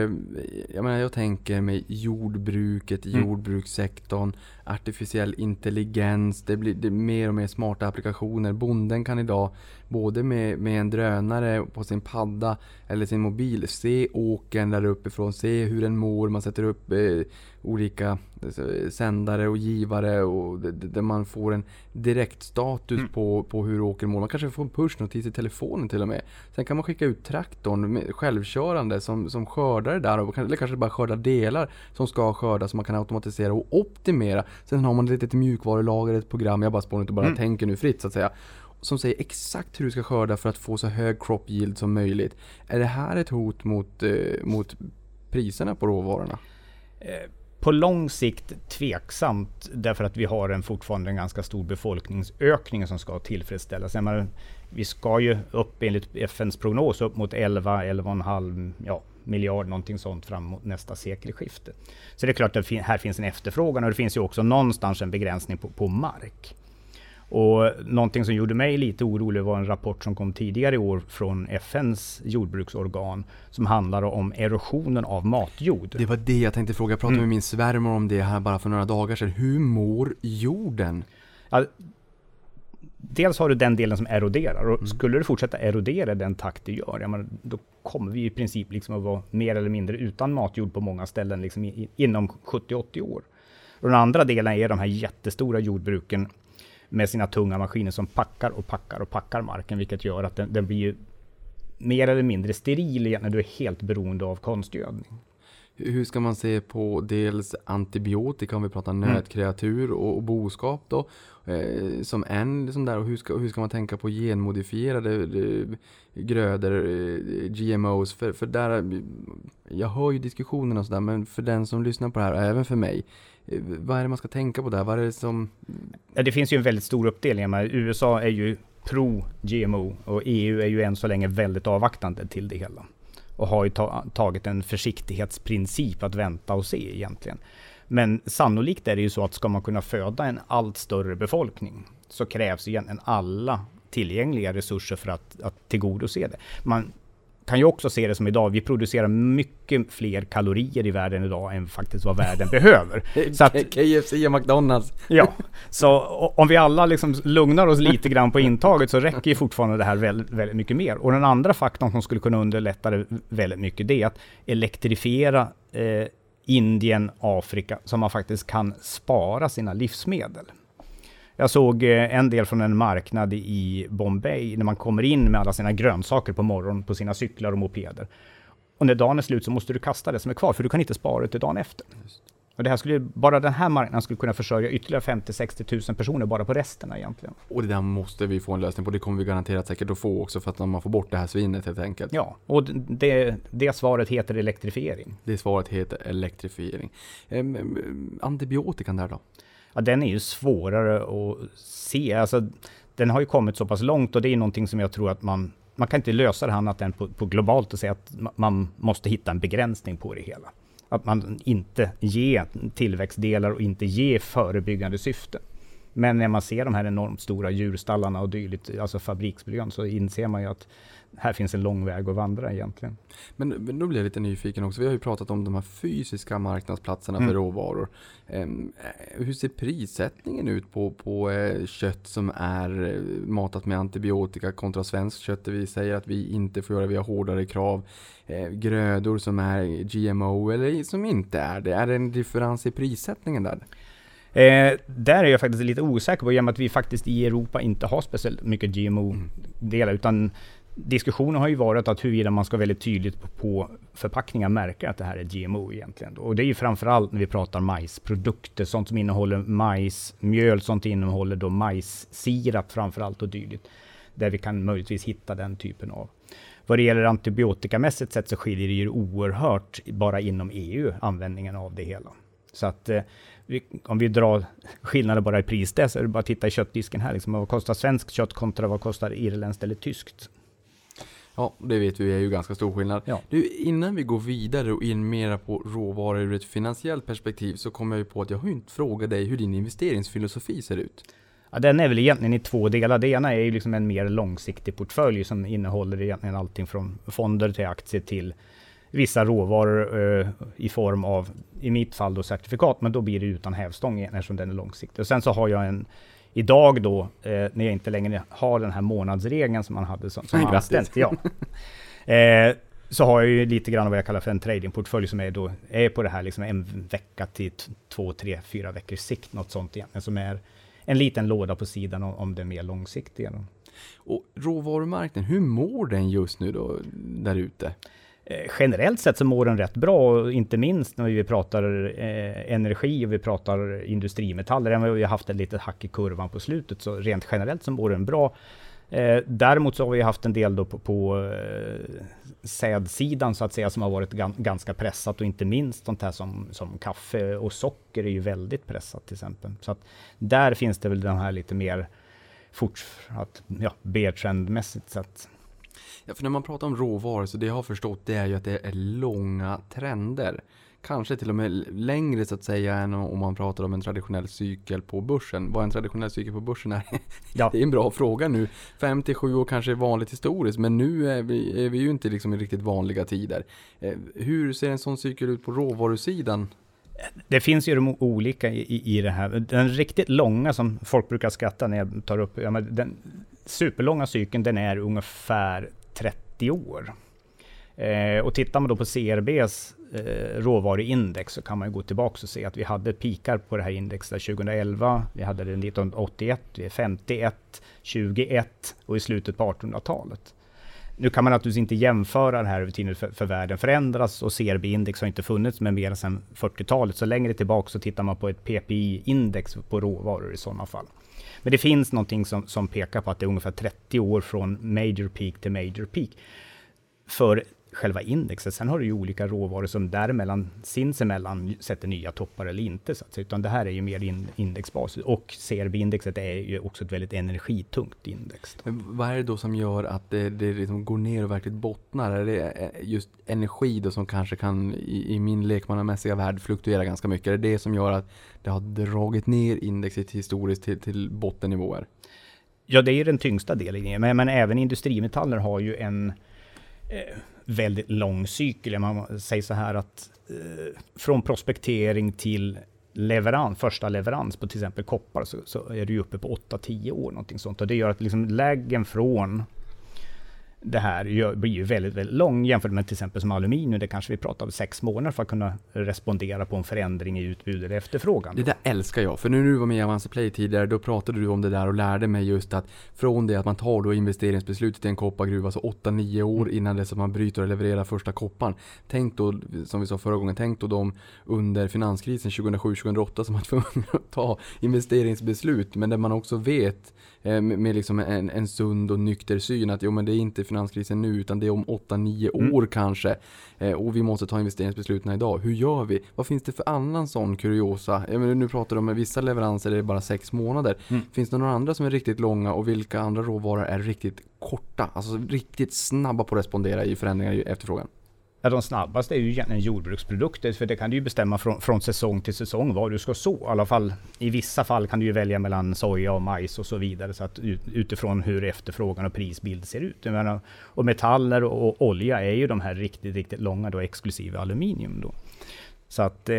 jag menar jag tänker mig jordbruket, Mm. jordbrukssektorn, artificiell intelligens, det blir det mer och mer smarta applikationer. Bonden kan idag både med, med en drönare på sin padda eller sin mobil se åkern där uppifrån, se hur den mår, man sätter upp eh, olika eh, sändare och givare och där man får en direktstatus Mm. på, på hur åkern mår. Man kanske får en pushnotis i telefonen till och med. Sen kan man skicka ut traktorn med, självkörande som, som skördar det där, och, eller kanske bara skördar delar som ska skördas, som man kan automatisera och optimera. Sen har man ett litet mjukvarulager, ett program, jag bara spånar inte bara Mm. tänker nu fritt så att säga. Som säger exakt hur du ska skörda för att få så hög crop yield som möjligt. Är det här ett hot mot, eh, mot priserna på råvarorna? Eh, På lång sikt tveksamt därför att vi har en fortfarande en ganska stor befolkningsökning som ska tillfredsställas. Menar, vi ska ju upp enligt FNs prognos upp mot 11, 11,5 ja, miljard någonting sånt fram mot nästa sekelskifte. Så det är klart att här finns en efterfrågan och det finns ju också någonstans en begränsning på, på mark. Och någonting som gjorde mig lite orolig var en rapport som kom tidigare i år från FNs jordbruksorgan som handlar om erosionen av matjord. Det var det jag tänkte fråga. Jag pratade Mm. med min svärmor om det här bara för några dagar sedan. Hur mår jorden? Ja, dels har du den delen som eroderar och skulle det fortsätta erodera den takt det gör, ja, men då kommer vi i princip liksom att vara mer eller mindre utan matjord på många ställen liksom i, inom 70-80 år. Och den andra delen är de här jättestora jordbruken med sina tunga maskiner som packar och packar och packar marken, vilket gör att den, den blir mer eller mindre steril när du är helt beroende av konstgödning. Hur ska man se på dels antibiotika om vi pratar Mm. nötkreatur och, och boskap då? Eh, som en liksom där och hur ska, hur ska man tänka på genmodifierade eh, grödor, eh, GMOs? För, för där, jag hör ju diskussionerna och sådär men för den som lyssnar på det här och även för mig. eh, Vad är det man ska tänka på där? Vad är det som... Ja, det finns ju en väldigt stor uppdelning. Men USA är ju pro-GMO och EU är ju än så länge väldigt avvaktande till det hela. Och har ju ta tagit en försiktighetsprincip att vänta och se egentligen. Men sannolikt är det ju så att ska man kunna föda en allt större befolkning så krävs egentligen alla tillgängliga resurser för att, att tillgodose det. Man kan ju också se det som idag, vi producerar mycket fler kalorier i världen idag än faktiskt vad världen behöver. Så att, KFC och McDonalds. Ja, så om vi alla liksom lugnar oss lite grann på intaget så räcker ju fortfarande det här väldigt, väldigt mycket mer. Och den andra faktorn som skulle kunna underlätta det väldigt mycket det är att elektrifiera eh, Indien, Afrika, så man faktiskt kan spara sina livsmedel. Jag såg eh, en del från en marknad i Bombay när man kommer in med alla sina grönsaker på morgonen på sina cyklar och mopeder. Och när dagen är slut så måste du kasta det som är kvar för du kan inte spara det till dagen efter. Och det här skulle, bara den här marknaden skulle kunna försörja ytterligare 50-60 tusen personer bara på resterna egentligen. Och det där måste vi få en lösning på. Det kommer vi garanterat säkert att få också för att man får bort det här svinnet helt enkelt. Ja, och det, det svaret heter elektrifiering. Det svaret heter elektrifiering. Ehm, antibiotikan där då? Ja, den är ju svårare att se. Alltså, den har ju kommit så pass långt och det är någonting som jag tror att man man kan inte lösa det här annat än på, på globalt och säga att man måste hitta en begränsning på det hela. Att man inte ger tillväxtdelar och inte ger förebyggande syfte. Men när man ser de här enormt stora djurstallarna och dylikt, alltså fabriksmiljön, så inser man ju att här finns en lång väg att vandra egentligen. Men, men då blir jag lite nyfiken också. Vi har ju pratat om de här fysiska marknadsplatserna Mm. för råvaror. Ehm, eh, hur ser prissättningen ut på, på eh, kött som är eh, matat med antibiotika kontra svenskt kött där vi säger att vi inte får göra, vi har hårdare krav. Grödor som är GMO eller som inte är det. Är det en differens i prissättningen där? Eh, där är jag faktiskt lite osäker på, i och med att vi faktiskt i Europa inte har speciellt mycket GMO-delar, utan diskussionen har ju varit att huruvida man ska väldigt tydligt på, förpackningar märka att det här är GMO egentligen. Och det är ju framförallt när vi pratar majsprodukter, sånt som innehåller majs, mjöl, sånt innehåller då majssirap framförallt och dylikt. Där vi kan möjligtvis hitta den typen av. Vad det gäller antibiotikamässigt sett så skiljer det ju oerhört bara inom EU, användningen av det hela. Så att eh, vi, om vi drar skillnader bara i pris där, så är det bara att titta i köttdisken här. Liksom, vad kostar svenskt kött kontra vad kostar irländskt eller tyskt? Ja, det vet vi är ju ganska stor skillnad. Ja. Du, innan vi går vidare och in mera på råvaror ur ett finansiellt perspektiv så kommer jag ju på att jag har ju inte frågat dig hur din investeringsfilosofi ser ut. Ja, den är väl egentligen i två delar. Det ena är ju liksom en mer långsiktig portfölj som innehåller egentligen allting från fonder till aktier till vissa råvaror eh, i form av, i mitt fall då certifikat, men då blir det utan hävstång eftersom den är långsiktig. Och sen så har jag en, idag då, eh, när jag inte längre har den här månadsregeln som man hade som, som anställd. Ja. Eh, så har jag ju lite grann vad jag kallar för en tradingportfölj som är, då, är på det här liksom en vecka till två, tre, fyra veckors sikt, något sånt egentligen, som är en liten låda på sidan om, om det mer långsiktiga. Och råvarumarknaden, hur mår den just nu då, där ute? Eh, generellt sett så mår den rätt bra, inte minst när vi pratar eh, energi och vi pratar industrimetaller. Även om vi har haft ett litet hack i kurvan på slutet, så rent generellt så mår den bra. Eh, däremot så har vi haft en del då på, på eh, sädsidan så att säga som har varit ganska pressat och inte minst sånt här som, som kaffe och socker är ju väldigt pressat till exempel. Så att där finns det väl den här lite mer fortsatt, ja, B-trendmässigt sett. Ja, för när man pratar om råvaror så det jag har förstått det är ju att det är långa trender kanske till och med längre så att säga än om man pratar om en traditionell cykel på börsen. Vad en traditionell cykel på börsen är, ja. det är en bra fråga nu. 5-7 år kanske är vanligt historiskt, men nu är vi, är vi ju inte liksom i riktigt vanliga tider. Eh, hur ser en sån cykel ut på råvarusidan? Det finns ju de olika i, i det här. Den riktigt långa som folk brukar skratta när jag tar upp, ja, men den superlånga cykeln den är ungefär 30 år. Eh, och tittar man då på CRBs eh, råvaruindex så kan man gå tillbaka och se att vi hade pikar på det här indexet 2011, vi hade det 1981, 51, 21 och i slutet på 1800-talet. Nu kan man naturligtvis inte jämföra det här över tiden för, för världen förändras och CRB-index har inte funnits med mer sedan 40-talet. Så längre tillbaka så tittar man på ett PPI-index på råvaror i sådana fall. Men det finns någonting som, som pekar på att det är ungefär 30 år från major peak till major peak. För själva indexet. Sen har du ju olika råvaror som däremellan sinsemellan sätter nya toppar eller inte. Så att, utan det här är ju mer in, indexbasis. Och CRB-indexet är ju också ett väldigt energitungt index. Vad är det då som gör att det, det liksom går ner och verkligen bottnar? Är det eh, just energi då som kanske kan i, i min lekmannamässiga värld fluktuera ganska mycket? Är det det som gör att det har dragit ner indexet historiskt till, till bottennivåer? Ja, det är den tyngsta delen men, men även industrimetaller har ju en eh, väldigt lång cykel. Man säger så här att eh, från prospektering till leverans, första leverans på till exempel koppar så, så är du uppe på 8-10 år. Någonting sånt. Och det gör att liksom läggen från det här blir ju väldigt, väldigt lång jämfört med till exempel som aluminium. Det kanske vi pratar om sex månader för att kunna respondera på en förändring i utbud eller efterfrågan. Det där älskar jag, för när du var med i Avanza Play tidigare, då pratade du om det där och lärde mig just att från det att man tar då investeringsbeslutet i en koppargruva, så 8-9 år mm. innan dess att man bryter och levererar första kopparn. Tänk då, som vi sa förra gången, tänk då de under finanskrisen 2007-2008 som var tvungna att ta investeringsbeslut, men där man också vet Eh, med liksom en, en sund och nykter syn att jo men det är inte finanskrisen nu utan det är om 8-9 mm. år kanske. Eh, och vi måste ta investeringsbesluten idag. Hur gör vi? Vad finns det för annan sån kuriosa? Menar, nu pratar du om vissa leveranser är det bara 6 månader. Mm. Finns det några andra som är riktigt långa och vilka andra råvaror är riktigt korta? Alltså riktigt snabba på att respondera i förändringar i efterfrågan. Ja, de snabbaste är ju egentligen jordbruksprodukter, för det kan du ju bestämma från, från säsong till säsong vad du ska så. I alla fall i vissa fall kan du ju välja mellan soja och majs och så vidare, så att utifrån hur efterfrågan och prisbild ser ut. Menar, och metaller och, olja är ju de här riktigt, riktigt långa då, exklusive aluminium då. Så att eh,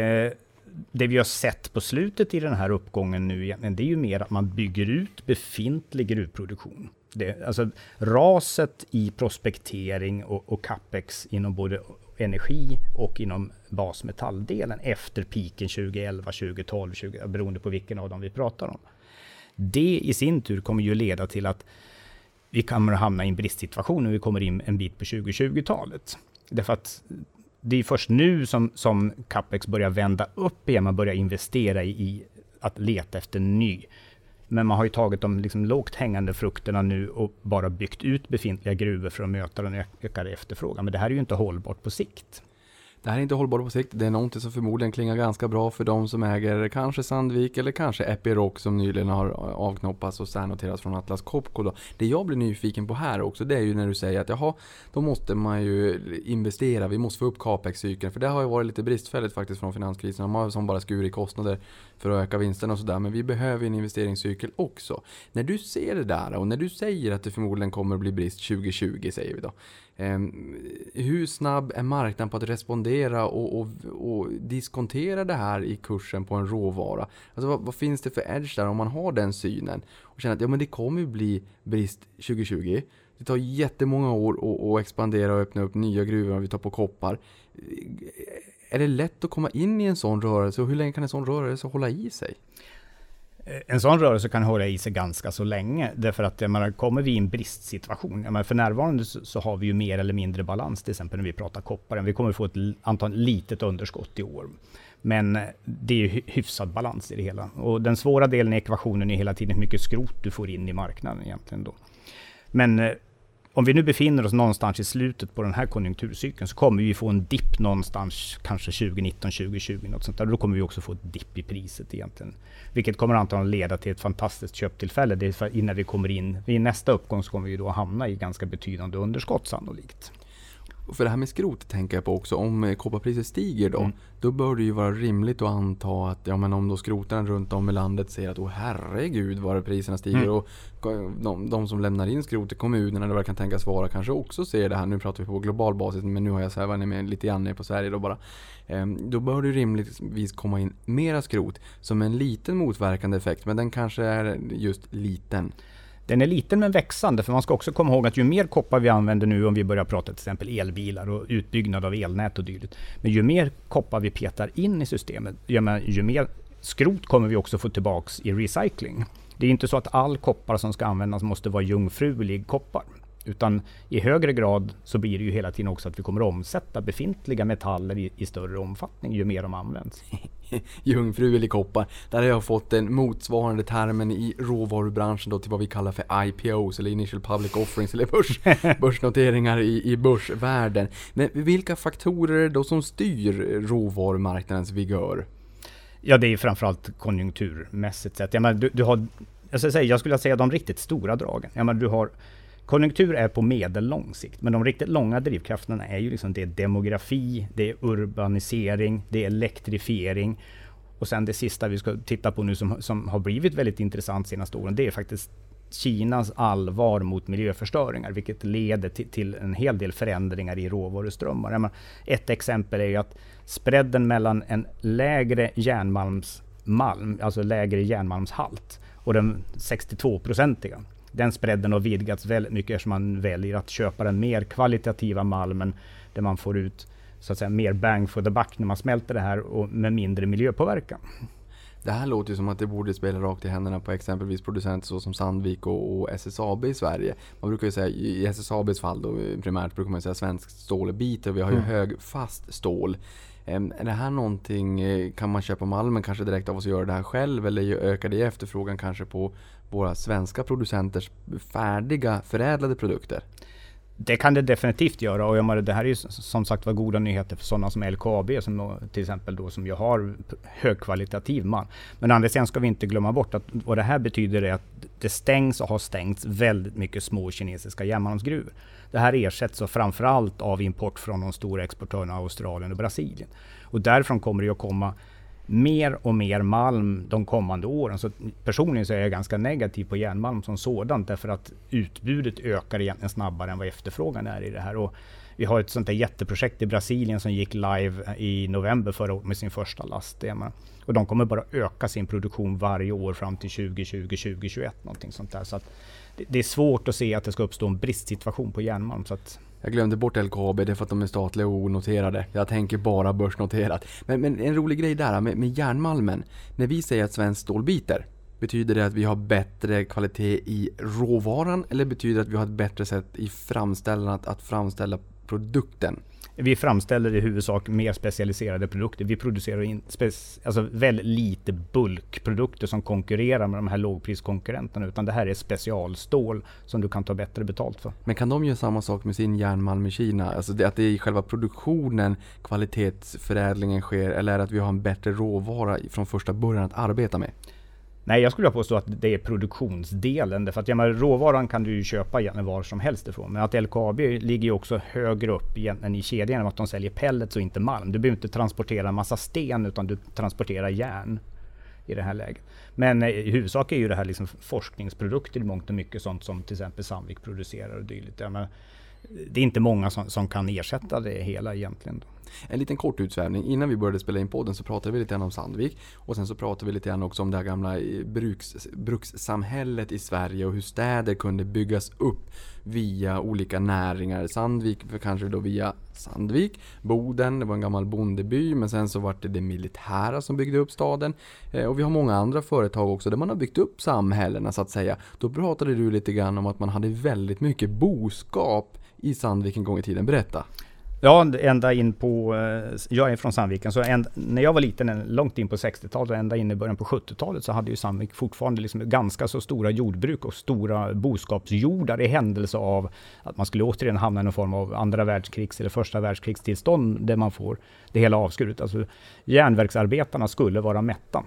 det vi har sett på slutet i den här uppgången nu egentligen, det är ju mer att man bygger ut befintlig gruvproduktion. Det, alltså raset i prospektering och, och capex inom både energi och inom basmetalldelen efter piken 2011, 2012, 20, beroende på vilken av dem vi pratar om. Det i sin tur kommer ju leda till att vi kommer att hamna i en bristsituation när vi kommer in en bit på 2020-talet. Därför att det är först nu som, som capex börjar vända upp igen, man börjar investera i, i att leta efter ny men man har ju tagit de liksom lågt hängande frukterna nu och bara byggt ut befintliga gruvor för att möta den ökade efterfrågan. Men det här är ju inte hållbart på sikt. Det här är inte hållbart på sikt. Det är någonting som förmodligen klingar ganska bra för de som äger kanske Sandvik eller kanske Epiroc som nyligen har avknoppats och särnoterats från Atlas Copco. Då. Det jag blir nyfiken på här också det är ju när du säger att jaha, då måste man ju investera. Vi måste få upp capex-cykeln. För det har ju varit lite bristfälligt faktiskt från finanskrisen. De har som bara skurit kostnader för att öka vinsterna och sådär. Men vi behöver en investeringscykel också. När du ser det där och när du säger att det förmodligen kommer att bli brist 2020 säger vi då. Ehm, hur snabb är marknaden på att respondera och, och, och, diskontera det här i kursen på en råvara? Alltså vad, vad, finns det för edge där om man har den synen? Och känner att ja, men det kommer bli brist 2020. Det tar jättemånga år att, att expandera och öppna upp nya gruvor om vi tar på koppar. Är det lätt att komma in i en sån rörelse och hur länge kan en sån rörelse hålla i sig? Eh, en sån rörelse kan hålla i sig ganska så länge. Därför att man kommer vi i en bristsituation. menar, för närvarande så, så, har vi ju mer eller mindre balans. Till exempel när vi pratar koppar. Vi kommer få ett antal litet underskott i år. Men eh, det är ju hyfsad balans i det hela. Och den svåra delen i ekvationen är hela tiden hur mycket skrot du får in i marknaden egentligen då. Men eh, om vi nu befinner oss någonstans i slutet på den här konjunkturcykeln så kommer vi få en dipp någonstans kanske 2019, 2020 något sånt där. Då kommer vi också få ett dipp i priset egentligen. Vilket kommer antagligen leda till ett fantastiskt köptillfälle. Det är för innan vi kommer in i nästa uppgång så kommer vi då hamna i ganska betydande underskott sannolikt. För det här med skrot tänker jag på också. Om eh, kopparpriset stiger då, mm. då bör det ju vara rimligt att anta att ja, men om då skrotarna runt om i landet säger att åh herregud vad priserna stiger. Mm. Och de, de, som lämnar in skrot i kommunerna, det kan tänkas vara, kanske också ser det här. Nu pratar vi på global basis, men nu har jag svävat ner lite grann på Sverige då bara. Ehm, då bör det rimligtvis komma in mera skrot som en liten motverkande effekt, men den kanske är just liten. Den är liten men växande, för man ska också komma ihåg att ju mer koppar vi använder nu, om vi börjar prata till exempel elbilar och utbyggnad av elnät och dylikt. Men ju mer koppar vi petar in i systemet, ju mer skrot kommer vi också få tillbaks i recycling. Det är inte så att all koppar som ska användas måste vara jungfrulig koppar. Utan i högre grad så blir det ju hela tiden också att vi kommer omsätta befintliga metaller i, i större omfattning ju mer de används. Jungfru eller koppar. Där har jag fått den motsvarande termen i råvarubranschen då till vad vi kallar för IPOs eller Initial Public Offerings eller börs, börsnoteringar i, i börsvärlden. Men vilka faktorer är det då som styr råvarumarknadens vigör? Ja, det är framförallt konjunkturmässigt sett. Jag, menar, du, du har, jag, säga, jag skulle säga de riktigt stora dragen. Jag menar, du har Konjunktur är på medellång sikt, men de riktigt långa drivkrafterna är ju liksom det är demografi, det är urbanisering, det är elektrifiering. Och sen det sista vi ska titta på nu som, som har blivit väldigt intressant senaste åren, det är faktiskt Kinas allvar mot miljöförstöringar, vilket leder till, till en hel del förändringar i råvaruströmmar. Ett exempel är ju att spreaden mellan en lägre järnmalmsmalm, alltså lägre järnmalmshalt, och den 62-procentiga den spreaden har vidgats väldigt mycket eftersom man väljer att köpa den mer kvalitativa malmen där man får ut så att säga mer bang for the buck när man smälter det här och med mindre miljöpåverkan. Det här låter ju som att det borde spela rakt i händerna på exempelvis producenter såsom Sandvik och, och, SSAB i Sverige. Man brukar ju säga, i SSABs fall då primärt brukar man säga svensk stålbit och vi har ju mm. hög fast stål. Är det här någonting, eh, kan man köpa malmen kanske direkt av oss och göra det här själv eller ökar det efterfrågan kanske på våra svenska producenters färdiga förädlade produkter? Det kan det definitivt göra och jag menar, det här är ju som sagt var goda nyheter för sådana som LKAB som till exempel då som ju har högkvalitativ malm. Men andra sidan ska vi inte glömma bort att vad det här betyder är att det stängs och har stängts väldigt mycket små kinesiska järnmalmsgruvor. Det här ersätts framförallt av import från de stora exportörerna Australien och Brasilien. Och därifrån kommer det att komma mer och mer malm de kommande åren. Så personligen så är jag ganska negativ på järnmalm som sådant därför att utbudet ökar egentligen snabbare än vad efterfrågan är i det här. Och vi har ett sånt där jätteprojekt i Brasilien som gick live i november förra året med sin första last. Och de kommer bara öka sin produktion varje år fram till 2020, 2021 någonting sånt där. Så att det är svårt att se att det ska uppstå en bristsituation på järnmalm. Så att jag glömde bort LKAB, det är för att de är statliga och onoterade. Jag tänker bara börsnoterat. Men, men en rolig grej där med, med järnmalmen. När vi säger att svenskt stål biter, betyder det att vi har bättre kvalitet i råvaran eller betyder det att vi har ett bättre sätt i framställandet att framställa produkten? Vi framställer i huvudsak mer specialiserade produkter. Vi producerar in spec- alltså väldigt lite bulkprodukter som konkurrerar med de här lågpriskonkurrenterna. Utan det här är specialstål som du kan ta bättre betalt för. Men kan de göra samma sak med sin järnmalm i Kina? Alltså det, att det är i själva produktionen kvalitetsförädlingen sker eller är det att vi har en bättre råvara från första början att arbeta med? Nej, jag skulle vilja påstå att det är produktionsdelen. Därför att ja, men, råvaran kan du ju köpa var som helst ifrån. Men att LKAB ligger ju också högre upp egentligen i kedjan än att de säljer pellets och inte malm. Du behöver inte transportera en massa sten utan du transporterar järn i det här läget. Men eh, i huvudsak är ju det här liksom forskningsprodukter i mångt och mycket sånt som till exempel Sandvik producerar och dylikt. Ja, men, det är inte många som, som kan ersätta det hela egentligen. Då. En liten kort utsvävning. Innan vi började spela in podden så pratade vi lite grann om Sandvik. Och sen så pratade vi lite grann också om det här gamla eh, bruks, brukssamhället i Sverige och hur städer kunde byggas upp via olika näringar. Sandvik kanske då via Sandvik, Boden, det var en gammal bondeby men sen så var det det militära som byggde upp staden. Eh, och vi har många andra företag också där man har byggt upp samhällena så att säga. Då pratade du lite grann om att man hade väldigt mycket boskap i Sandvik en gång i tiden. Berätta! Ja, ända in på... Eh, jag är från Sandviken, så änd, när jag var liten, långt in på 60-talet och ända in i början på 70-talet så hade ju Sandvik fortfarande liksom ganska så stora jordbruk och stora boskapsjordar i händelse av att man skulle återigen hamna i någon form av andra världskrigs eller första världskrigstillstånd där man får det hela avskuret. Alltså järnverksarbetarna skulle vara mätta.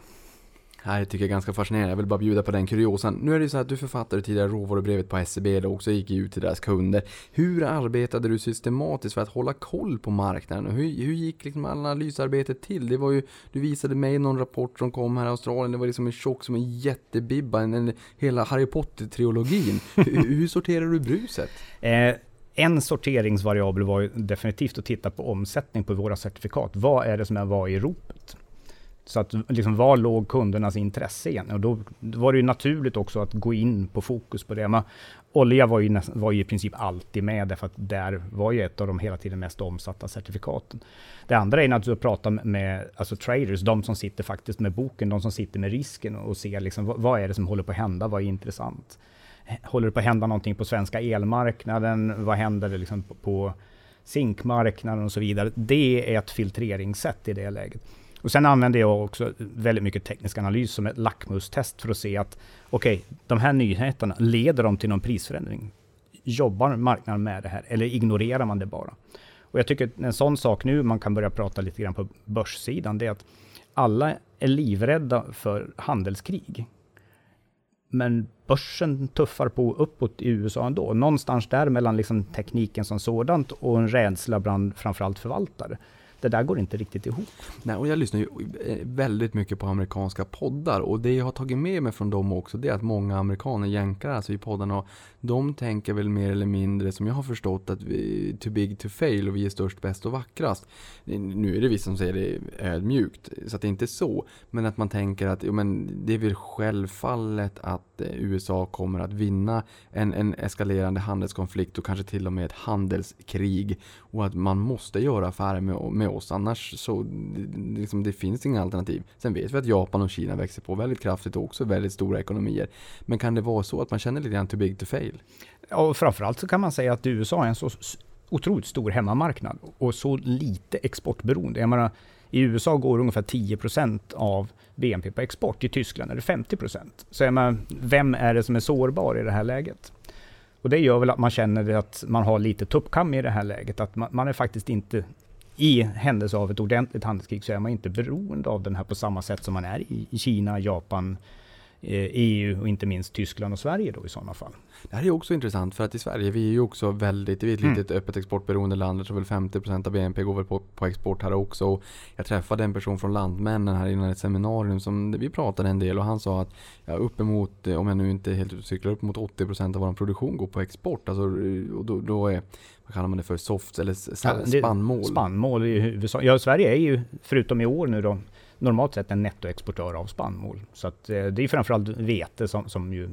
Det jag tycker jag är ganska fascinerande. Jag vill bara bjuda på den kuriosan. Nu är det så att du författade tidigare råvarubrevet på SCB och också gick ut till deras kunder. Hur arbetade du systematiskt för att hålla koll på marknaden? Hur, hur gick liksom analysarbetet till? Det var ju, du visade mig någon rapport som kom här i Australien. Det var liksom en tjock som en jättebibba. En, en, hela Harry Potter-trilogin. hur, hur sorterar du bruset? Eh, en sorteringsvariabel var ju definitivt att titta på omsättning på våra certifikat. Vad är det som är vad i ropet? Så att liksom, var låg kundernas intresse igen? Och då, då var det ju naturligt också att gå in på fokus på det. Men olja var ju, näst, var ju i princip alltid med, därför att där var ju ett av de hela tiden mest omsatta certifikaten. Det andra är naturligtvis att prata med alltså traders, de som sitter faktiskt med boken, de som sitter med risken och ser liksom, vad, vad är det som håller på att hända, vad är intressant? Håller det på att hända någonting på svenska elmarknaden? Vad händer det liksom på, på zinkmarknaden och så vidare? Det är ett filtreringssätt i det läget. Och sen använder jag också väldigt mycket teknisk analys som ett lackmustest för att se att okej, okay, de här nyheterna, leder de till någon prisförändring? Jobbar marknaden med det här eller ignorerar man det bara? Och jag tycker att en sån sak nu, man kan börja prata lite grann på börssidan, det är att alla är livrädda för handelskrig. Men börsen tuffar på uppåt i USA ändå. Någonstans där mellan liksom tekniken som sådant och en rädsla bland framförallt förvaltare. Det där går inte riktigt ihop. Nej, och jag lyssnar ju eh, väldigt mycket på amerikanska poddar och det jag har tagit med mig från dem också det är att många amerikaner, jänkar alltså i poddarna, de tänker väl mer eller mindre som jag har förstått att vi too big to fail och vi är störst, bäst och vackrast. Nu är det vissa som säger det ödmjukt, så att det är inte så. Men att man tänker att jo, men det är väl självfallet att eh, USA kommer att vinna en, en eskalerande handelskonflikt och kanske till och med ett handelskrig. Och att man måste göra affärer med, med oss, annars så liksom, det finns inga alternativ. Sen vet vi att Japan och Kina växer på väldigt kraftigt och också väldigt stora ekonomier. Men kan det vara så att man känner lite grann too big to fail? Och framförallt så kan man säga att USA är en så otroligt stor hemmamarknad och så lite exportberoende. Jag menar, i USA går ungefär 10 procent av BNP på export. I Tyskland är det 50 procent. Så jag menar, vem är det som är sårbar i det här läget? Och det gör väl att man känner att man har lite tuppkam i det här läget. Att man, man är faktiskt inte i händelse av ett ordentligt handelskrig så är man inte beroende av den här på samma sätt som man är i, Kina, Japan, EU och inte minst Tyskland och Sverige då i sådana fall. Det här är också intressant för att i Sverige vi är ju också väldigt, vi är ett litet mm. öppet exportberoende land. Jag tror väl 50% av BNP går väl på, på export här också. Och jag träffade en person från Lantmännen här innan ett seminarium som vi pratade en del och han sa att ja, uppemot, om jag nu inte helt cyklar upp mot 80% av vår produktion går på export. Alltså, och då, då är vad kallar man det för, soft eller spannmål? Spannmål i huvudsak. Ja, Sverige är ju, förutom i år nu då, normalt sett en nettoexportör av spannmål. Så att, eh, det är framförallt vete som, som ju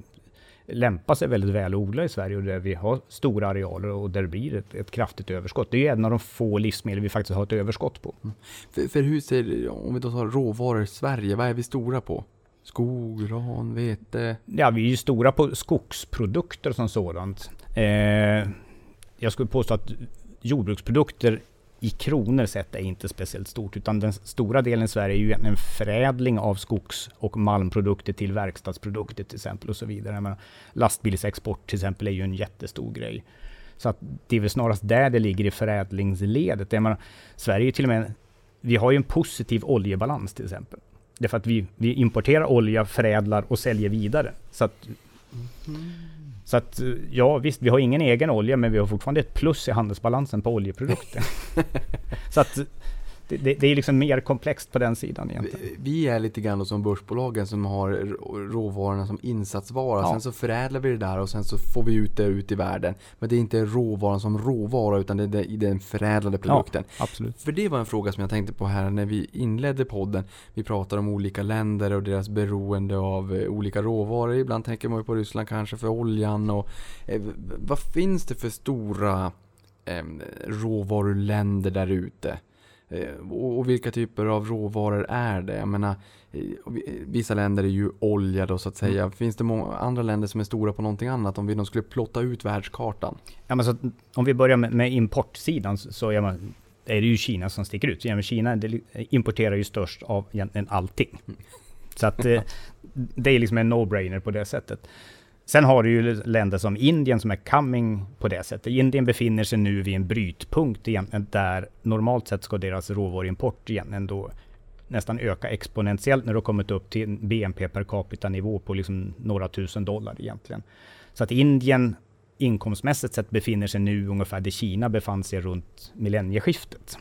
lämpar sig väldigt väl att odla i Sverige och där vi har stora arealer och där det blir ett, ett kraftigt överskott. Det är en av de få livsmedel vi faktiskt har ett överskott på. Mm. För, för hur ser, om vi då tar råvaror i Sverige, vad är vi stora på? Skog, gran, vete? Ja, vi är ju stora på skogsprodukter som sådant. Eh, jag skulle påstå att jordbruksprodukter i kronor sett är inte speciellt stort, utan den stora delen i Sverige är ju en förädling av skogs och malmprodukter till verkstadsprodukter till exempel och så vidare. Men lastbilsexport till exempel är ju en jättestor grej. Så att det är väl snarast där det ligger i förädlingsledet. Jag menar, Sverige är till och med, vi har ju en positiv oljebalans till exempel. Därför att vi, vi importerar olja, förädlar och säljer vidare. Så att, mm så att, ja visst, vi har ingen egen olja, men vi har fortfarande ett plus i handelsbalansen på oljeprodukter. så att det, det, är liksom mer komplext på den sidan egentligen. Vi är lite grann som börsbolagen som har råvarorna som insatsvara. Ja. Sen så förädlar vi det där och sen så får vi ut det ut i världen. Men det är inte råvaran som råvara utan det är den förädlade produkten. Ja, absolut. För det var en fråga som jag tänkte på här när vi inledde podden. Vi pratar om olika länder och deras beroende av eh, olika råvaror. Ibland tänker man på Ryssland kanske för oljan. Och, eh, vad finns det för stora eh, råvaruländer där ute? Eh, och vilka typer av råvaror är det? Jag menar, vissa länder är ju olja då så att säga. Mm. Finns det många andra länder som är stora på någonting annat om vi de skulle plotta ut världskartan? Ja, men så, om vi börjar med, med importsidan så är, man, är det ju Kina som sticker ut. Ja, Kina importerar ju störst av egentligen allting. Mm. Så att eh, det är liksom en no-brainer på det sättet. Sen har du ju länder som Indien som är coming på det sättet. Indien befinner sig nu vid en brytpunkt egentligen där normalt sett ska deras råvaruimport egentligen då nästan öka exponentiellt när det har kommit upp till BNP per capita nivå på liksom några tusen dollar egentligen. Så att Indien inkomstmässigt sett befinner sig nu ungefär där Kina befann sig runt millennieskiftet.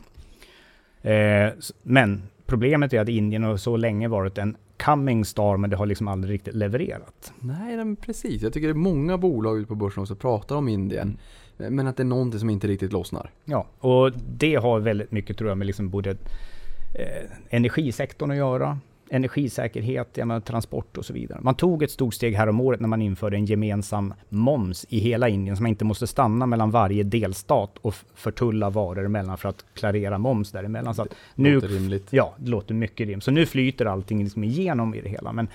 Eh, men problemet är att Indien har så länge varit en coming star, men det har liksom aldrig riktigt levererat. Nej, men precis. Jag tycker det är många bolag ute på börsen som pratar om Indien. Mm. Men att det är någonting som inte riktigt lossnar. Ja, och det har väldigt mycket tror jag med liksom både eh, energisektorn att göra energisäkerhet, menar, transport och så vidare. Man tog ett stort steg här om året när man införde en gemensam moms i hela Indien, så man inte måste stanna mellan varje delstat och förtulla varor emellan för att klarera moms däremellan. Så det nu, låter rimligt. Ja, det låter mycket rimligt. Så nu flyter allting liksom igenom i det hela. Men,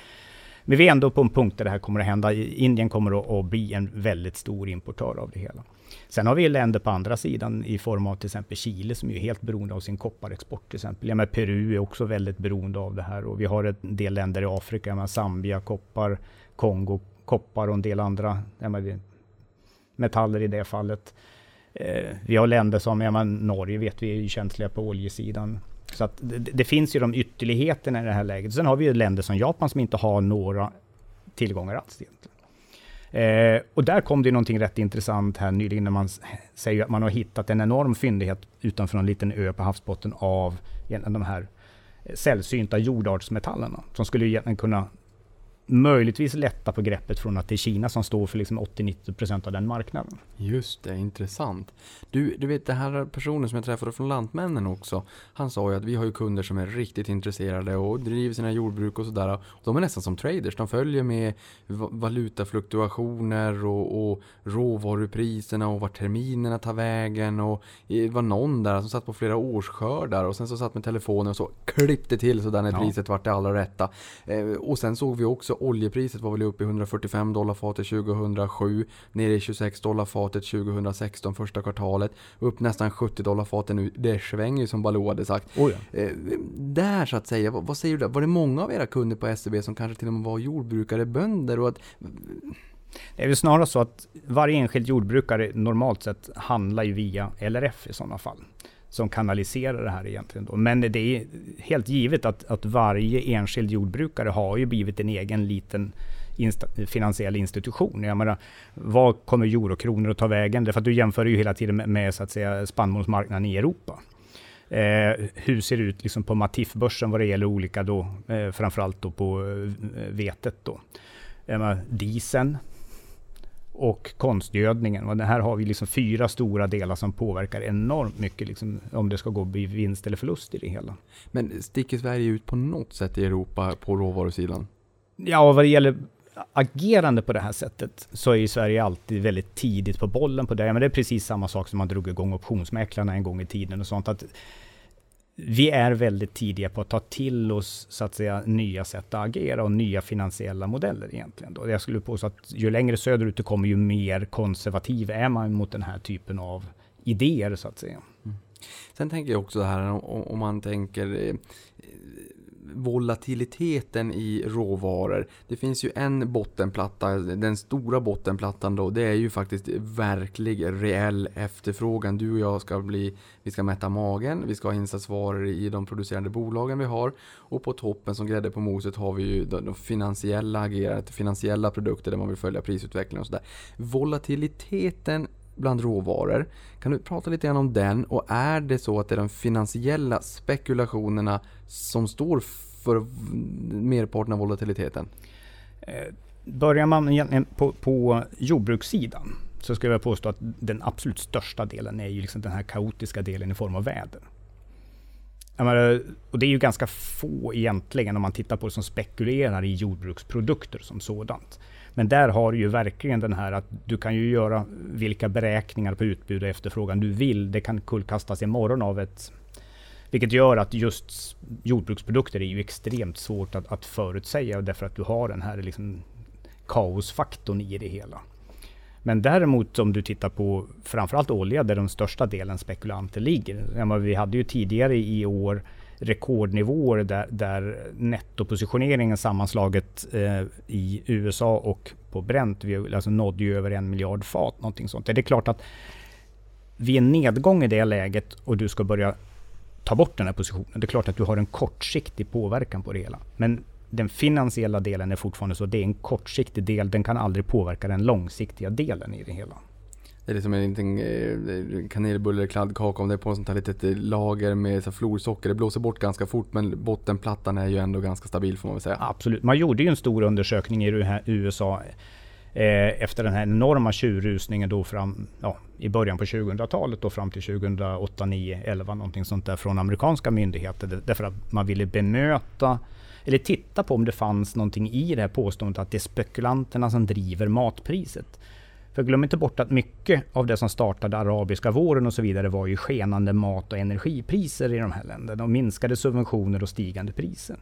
men vi är ändå på en punkt där det här kommer att hända. Indien kommer att, att bli en väldigt stor importör av det hela. Sen har vi länder på andra sidan i form av till exempel Chile som är helt beroende av sin kopparexport till exempel. Ja, men Peru är också väldigt beroende av det här och vi har en del länder i Afrika, ja, Zambia, koppar, Kongo, koppar och en del andra ja, men, metaller i det fallet. Eh, vi har länder som ja, men, Norge vet vi är känsliga på oljesidan. Så att det, det, finns ju de ytterligheterna i det här läget. Sen har vi ju länder som Japan som inte har några tillgångar alls egentligen. Eh, och där kom det någonting rätt intressant här nyligen när man säger att man har hittat en enorm fyndighet utanför en liten ö på havsbotten av de här eh, sällsynta jordartsmetallerna som skulle egentligen kunna möjligtvis lätta på greppet från att det är Kina som står för liksom 80-90% av den marknaden. Just det, intressant. Du, du vet den här personen som jag träffade från Lantmännen också. Han sa ju att vi har ju kunder som är riktigt intresserade och driver sina jordbruk och sådär. De är nästan som traders. De följer med valutafluktuationer och, och råvarupriserna och vart terminerna tar vägen. Och det var någon där som satt på flera årsskördar och sen så satt med telefonen och så klippte till så där när ja. priset vart det allra rätta. Eh, och sen såg vi också oljepriset var väl uppe i 145 dollar fatet 2007, nere i 26 dollar fatet 2016 första kvartalet, upp nästan 70 dollar fatet nu. Det svänger ju som Baloo hade sagt. Oh ja. eh, där så att säga, vad, vad, säger du där? Var det många av era kunder på SEB som kanske till och med var jordbrukare, bönder och att det är väl snarare så att varje enskild jordbrukare normalt sett handlar ju via LRF i sådana fall som kanaliserar det här egentligen. Då. Men det är helt givet att, att varje enskild jordbrukare har ju blivit en egen liten insta finansiell institution. Jag menar, vad kommer eurokronor att ta vägen? Därför att du jämför ju hela tiden med, med så att säga, spannmålsmarknaden i Europa. Eh, hur ser det ut liksom på Matif-börsen vad det gäller olika då, eh, framförallt då på eh, vetet då. Eh, dieseln, och konstgödningen. Och det här har vi liksom fyra stora delar som påverkar enormt mycket liksom, om det ska gå bli vinst eller förlust i det hela. Men sticker Sverige ut på något sätt i Europa på råvarusidan? Ja, vad det gäller agerande på det här sättet så är ju Sverige alltid väldigt tidigt på bollen på det. Men det är precis samma sak som man drog igång optionsmäklarna en gång i tiden och sånt. Att vi är väldigt tidiga på att ta till oss så att säga nya sätt att agera och nya finansiella modeller egentligen. Då. Jag skulle påstå att ju längre söderut du kommer, ju mer konservativ är man mot den här typen av idéer så att säga. Mm. Sen tänker jag också här om, om man tänker eh, volatiliteten i råvaror. Det finns ju en bottenplatta, den stora bottenplattan då, det är ju faktiskt verklig reell efterfrågan. Du och jag ska bli, vi ska mätta magen, vi ska ha insatsvaror i de producerande bolagen vi har och på toppen som grädde på moset har vi ju de finansiella agerandet, finansiella produkter där man vill följa prisutvecklingen och sådär. Volatiliteten bland råvaror. Kan du prata lite grann om den och är det så att det är de finansiella spekulationerna som står för merparten av volatiliteten? Eh, börjar man egentligen på, på jordbrukssidan så skulle jag påstå att den absolut största delen är ju liksom den här kaotiska delen i form av väder. Menar, och det är ju ganska få egentligen om man tittar på det som spekulerar i jordbruksprodukter som sådant. Men där har du ju verkligen den här att du kan ju göra vilka beräkningar på utbud och efterfrågan du vill. Det kan kullkastas imorgon av ett vilket gör att just jordbruksprodukter är ju extremt svårt att, att förutsäga därför att du har den här liksom kaosfaktorn i det hela. Men däremot om du tittar på framförallt olja där den största delen spekulanter ligger. Vi hade ju tidigare i år rekordnivåer där, där nettopositioneringen sammanslaget eh, i USA och på Brent, vi alltså nådde ju över en miljard fat. Någonting sånt. Det är klart att vid en nedgång i det läget och du ska börja ta bort den här positionen. Det är klart att du har en kortsiktig påverkan på det hela. Men den finansiella delen är fortfarande så. Det är en kortsiktig del. Den kan aldrig påverka den långsiktiga delen i det hela. Det är liksom en liten eh, kanelbulle eller kladdkaka om det är på ett sånt här litet eh, lager med så florsocker. Det blåser bort ganska fort men bottenplattan är ju ändå ganska stabil får man väl säga. Absolut. Man gjorde ju en stor undersökning i USA eh, efter den här enorma tjurrusningen då fram, ja, i början på 2000-talet då fram till 2008, 9, 11 någonting sånt där från amerikanska myndigheter. Därför att man ville bemöta eller titta på om det fanns någonting i det här påståendet att det är spekulanterna som driver matpriset. För glöm inte bort att mycket av det som startade arabiska våren och så vidare var ju skenande mat och energipriser i de här länderna och minskade subventioner och stigande priser.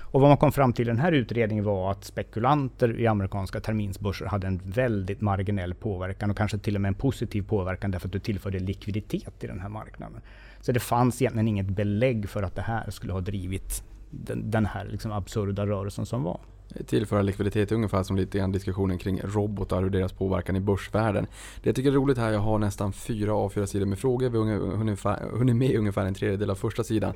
Och vad man kom fram till i den här utredningen var att spekulanter i amerikanska terminsbörser hade en väldigt marginell påverkan och kanske till och med en positiv påverkan därför att du tillförde likviditet i den här marknaden. Så det fanns egentligen inget belägg för att det här skulle ha drivit den, den här liksom absurda rörelsen som var tillföra likviditet ungefär som lite grann diskussionen kring robotar och deras påverkan i börsvärlden. Det jag tycker är roligt här, jag har nästan fyra A4-sidor med frågor. Vi har hunnit med ungefär en tredjedel av första sidan.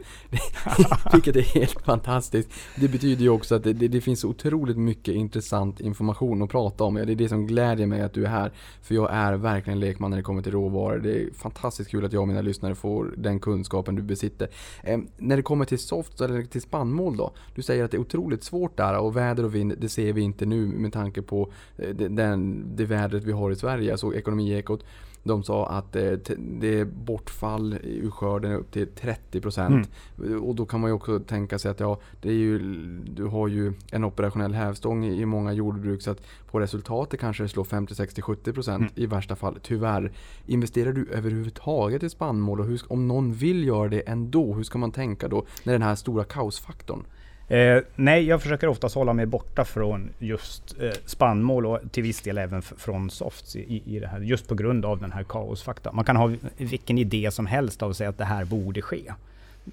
Vilket är helt fantastiskt. Det betyder ju också att det, det, det, finns otroligt mycket intressant information att prata om. Det är det som glädjer mig att du är här. För jag är verkligen lekman när det kommer till råvaror. Det är fantastiskt kul att jag och mina lyssnare får den kunskapen du besitter. Eh, när det kommer till soft eller till spannmål då? Du säger att det är otroligt svårt där och väder väder och vind, det ser vi inte nu med tanke på eh, den, det vädret vi har i Sverige. Alltså Ekonomiekot, de sa att eh, det är bortfall ur skörden upp till 30%. Mm. Och då kan man ju också tänka sig att ja, det är ju, du har ju en operationell hävstång i, många jordbruk så att på resultatet kanske det slår 50, 60, 70% mm. i värsta fall. Tyvärr. Investerar du överhuvudtaget i spannmål och hur, om någon vill göra det ändå, hur ska man tänka då när den här stora kaosfaktorn? Eh, nej, jag försöker oftast hålla mig borta från just eh, spannmål och till viss del även från softs i, i det här. Just på grund av den här kaosfaktorn. Man kan ha vilken idé som helst av att säga att det här borde ske.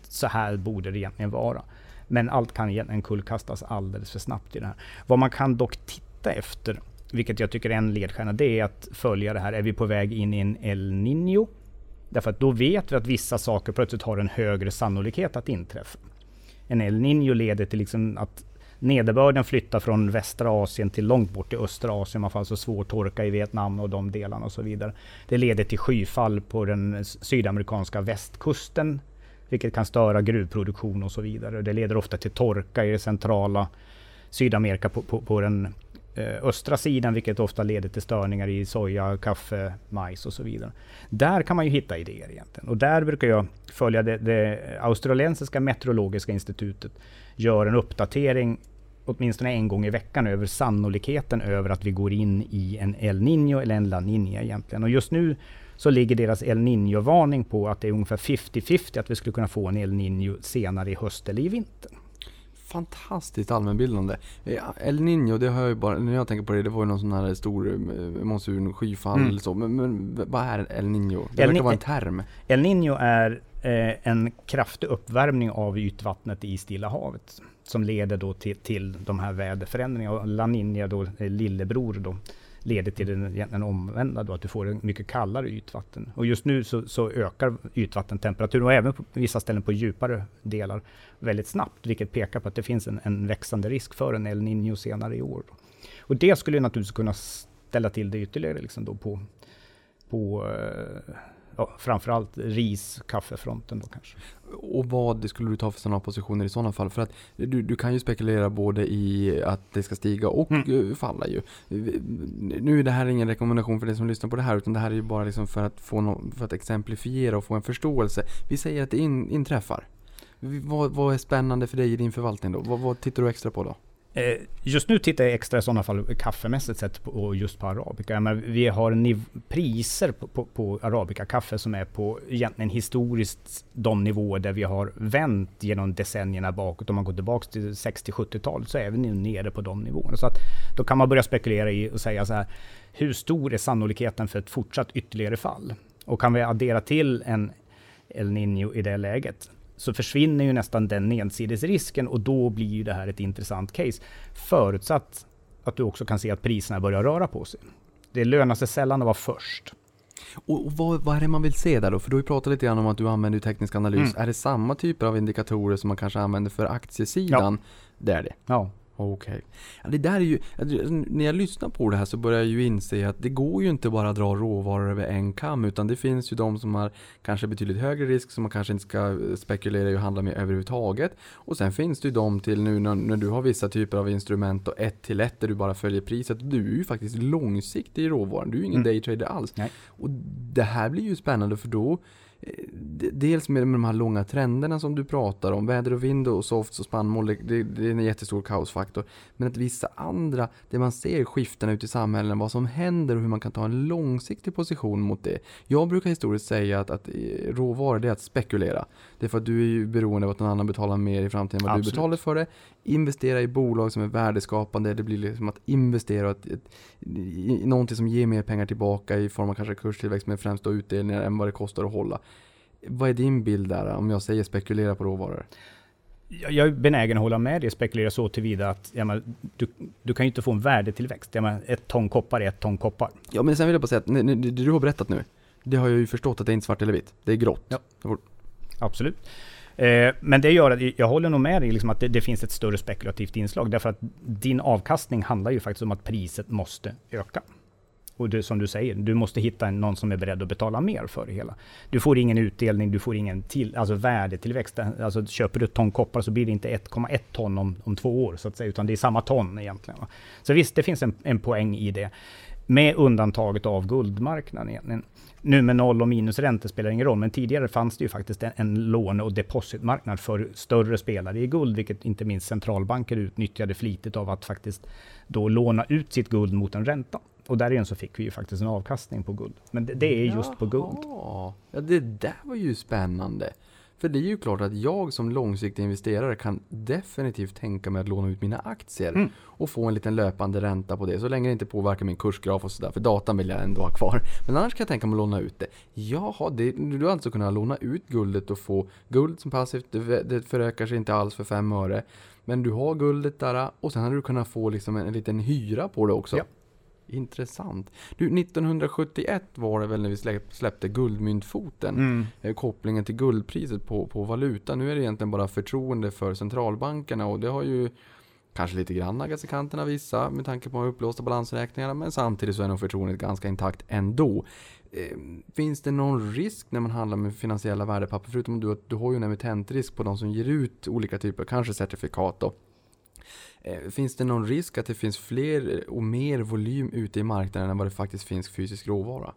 Så här borde det egentligen vara. Men allt kan egentligen kullkastas alldeles för snabbt i det här. Vad man kan dock titta efter, vilket jag tycker är en ledstjärna, det är att följa det här. Är vi på väg in i en El Niño? Därför att då vet vi att vissa saker plötsligt har en högre sannolikhet att inträffa en El Niño leder till liksom att nederbörden flyttar från västra Asien till långt bort i östra Asien. Man får alltså svår torka i Vietnam och de delarna och så vidare. Det leder till skyfall på den sydamerikanska västkusten, vilket kan störa gruvproduktion och så vidare. Det leder ofta till torka i det centrala Sydamerika på, på, på den Eh, östra sidan, vilket ofta leder till störningar i soja, kaffe, majs och så vidare. Där kan man ju hitta idéer egentligen. Och där brukar jag följa det, det australiensiska meteorologiska institutet, gör en uppdatering åtminstone en gång i veckan över sannolikheten över att vi går in i en El Niño eller en La Niña egentligen. Och just nu så ligger deras El Niño-varning på att det är ungefär 50-50 att vi skulle kunna få en El Niño senare i höst eller i vinter. Fantastiskt allmänbildande. El Niño, det har jag bara, när jag tänker på det, det var ju någon sån här stor eh, monsun, skyfall Mm. eller så. Men, men vad är El Niño? Det El verkar vara en term. El Niño är eh, en kraftig uppvärmning av ytvattnet i Stilla havet som leder då till, till de här väderförändringarna. Och La Niña, då, eh, lillebror, då, leder till den, den omvända, då, att du får en mycket kallare ytvatten. Och just nu så, så ökar ytvattentemperaturen och även på vissa ställen på djupare delar väldigt snabbt, vilket pekar på att det finns en, en växande risk för en El Niño senare i år. Och det skulle naturligtvis kunna ställa till det ytterligare liksom då på, på eh, ja, framförallt ris, kaffefronten då kanske. Och vad skulle du ta för sådana positioner i sådana fall? För att du, du kan ju spekulera både i att det ska stiga och Mm. eh, falla ju. Nu är det här ingen rekommendation för dig som lyssnar på det här utan det här är ju bara liksom för att, få no, för att exemplifiera och få en förståelse. Vi säger att det in, inträffar. Vad, vad är spännande för dig i din förvaltning då? Vad, vad tittar du extra på då? Eh, just nu tittar jag extra i sådana fall kaffemässigt sett på, just på arabica. Men vi har niv- priser på, på, på arabica-kaffe som är på egentligen historiskt de nivåer där vi har vänt genom decennierna bakåt. Om man går tillbaka till 60-70-talet så är vi nu nere på de nivåerna. Så att då kan man börja spekulera i och säga så här. Hur stor är sannolikheten för ett fortsatt ytterligare fall? Och kan vi addera till en El Niño i det läget så försvinner ju nästan den nedsidesrisken och då blir ju det här ett intressant case. Förutsatt att du också kan se att priserna börjar röra på sig. Det lönar sig sällan att vara först. Och, vad, vad är det man vill se där då? För du har ju pratat lite grann om att du använder teknisk analys. Mm. Är det samma typer av indikatorer som man kanske använder för aktiesidan? Det är det. Ja, Okej. Ja, det där är ju, när jag lyssnar på det här så börjar jag ju inse att det går ju inte bara att dra råvaror över en kam utan det finns ju de som har kanske betydligt högre risk som man kanske inte ska spekulera i och handla med överhuvudtaget. Och sen finns det ju de till nu när, när du har vissa typer av instrument och ett till ett där du bara följer priset. Du är ju faktiskt långsiktig i råvaran, du är ju ingen Mm. daytrader alls. Nej. Och det här blir ju spännande för då eh, Dels med de här långa trenderna som du pratar om, väder och vind och softs och spannmål, det, det, det är en jättestor kaosfaktor. Men att vissa andra, där man ser skiftena ute i samhällen, vad som händer och hur man kan ta en långsiktig position mot det. Jag brukar historiskt säga att, att eh, råvaror, det är att spekulera. Det är för att du är ju beroende av att någon annan betalar mer i framtiden än vad Absolut. du betalar för det. Investera i bolag som är värdeskapande, det blir liksom att investera och att, ett, i någonting som ger mer pengar tillbaka i form av kanske kurstillväxt men främst då utdelningar än vad det kostar att hålla. Vad är din bild där om jag säger spekulera på råvaror? jag jag är benägen att hålla med dig, spekulera så tillvida att menar, du, du kan ju inte få en värdetillväxt. Jag menar, ett ton koppar är ett ton koppar. Ja men sen vill jag bara säga att det, det det du har berättat nu, det har jag ju förstått att det är inte svart eller vitt. Det är grått. Ja. Absolut. Eh, men det gör att jag håller nog med dig liksom att det, det finns ett större spekulativt inslag. Därför att din avkastning handlar ju faktiskt om att priset måste öka. Och det, som du säger, du måste hitta någon som är beredd att betala mer för det hela. Du får ingen utdelning, du får ingen till, alltså värdetillväxt. Alltså köper du ett ton koppar så blir det inte 1,1 ton om, om två år så att säga, utan det är samma ton egentligen. va. Så visst, det finns en, en poäng i det. Med undantaget av guldmarknaden egentligen. Nu med noll och minusräntor spelar ingen roll, men tidigare fanns det ju faktiskt en, en låne och depositmarknad för större spelare i guld, vilket inte minst centralbanker utnyttjade flitigt av att faktiskt då låna ut sitt guld mot en ränta. Och därigenom så fick vi ju faktiskt en avkastning på guld. Men det, det är just på guld. Jaha. Ja, det där var ju spännande. För det är ju klart att jag som långsiktig investerare kan definitivt tänka mig att låna ut mina aktier Mm. och få en liten löpande ränta på det. Så länge det inte påverkar min kursgraf och sådär. För datan vill jag ändå ha kvar. Men annars kan jag tänka mig att låna ut det. Jaha, det, du har alltså kunnat låna ut guldet och få guld som passivt. Det, det förökar sig inte alls för fem öre. Men du har guldet där och sen har du kunnat få liksom en, en liten hyra på det också. Ja. Intressant. Du, 1971 var det väl när vi släpp, släppte guldmyntfoten. Mm. Eh, kopplingen till guldpriset på, på valuta. Nu är det egentligen bara förtroende för centralbankerna och det har ju kanske lite grann naggats i kanten av vissa med tanke på upplåsta balansräkningarna men samtidigt så är nog förtroendet ganska intakt ändå. Eh, finns det någon risk när man handlar med finansiella värdepapper förutom att du, du har ju en emittentrisk på de som ger ut olika typer, kanske certifikat då. Eh, finns det någon risk att det finns fler och mer volym ute i marknaden än vad det faktiskt finns fysisk råvara?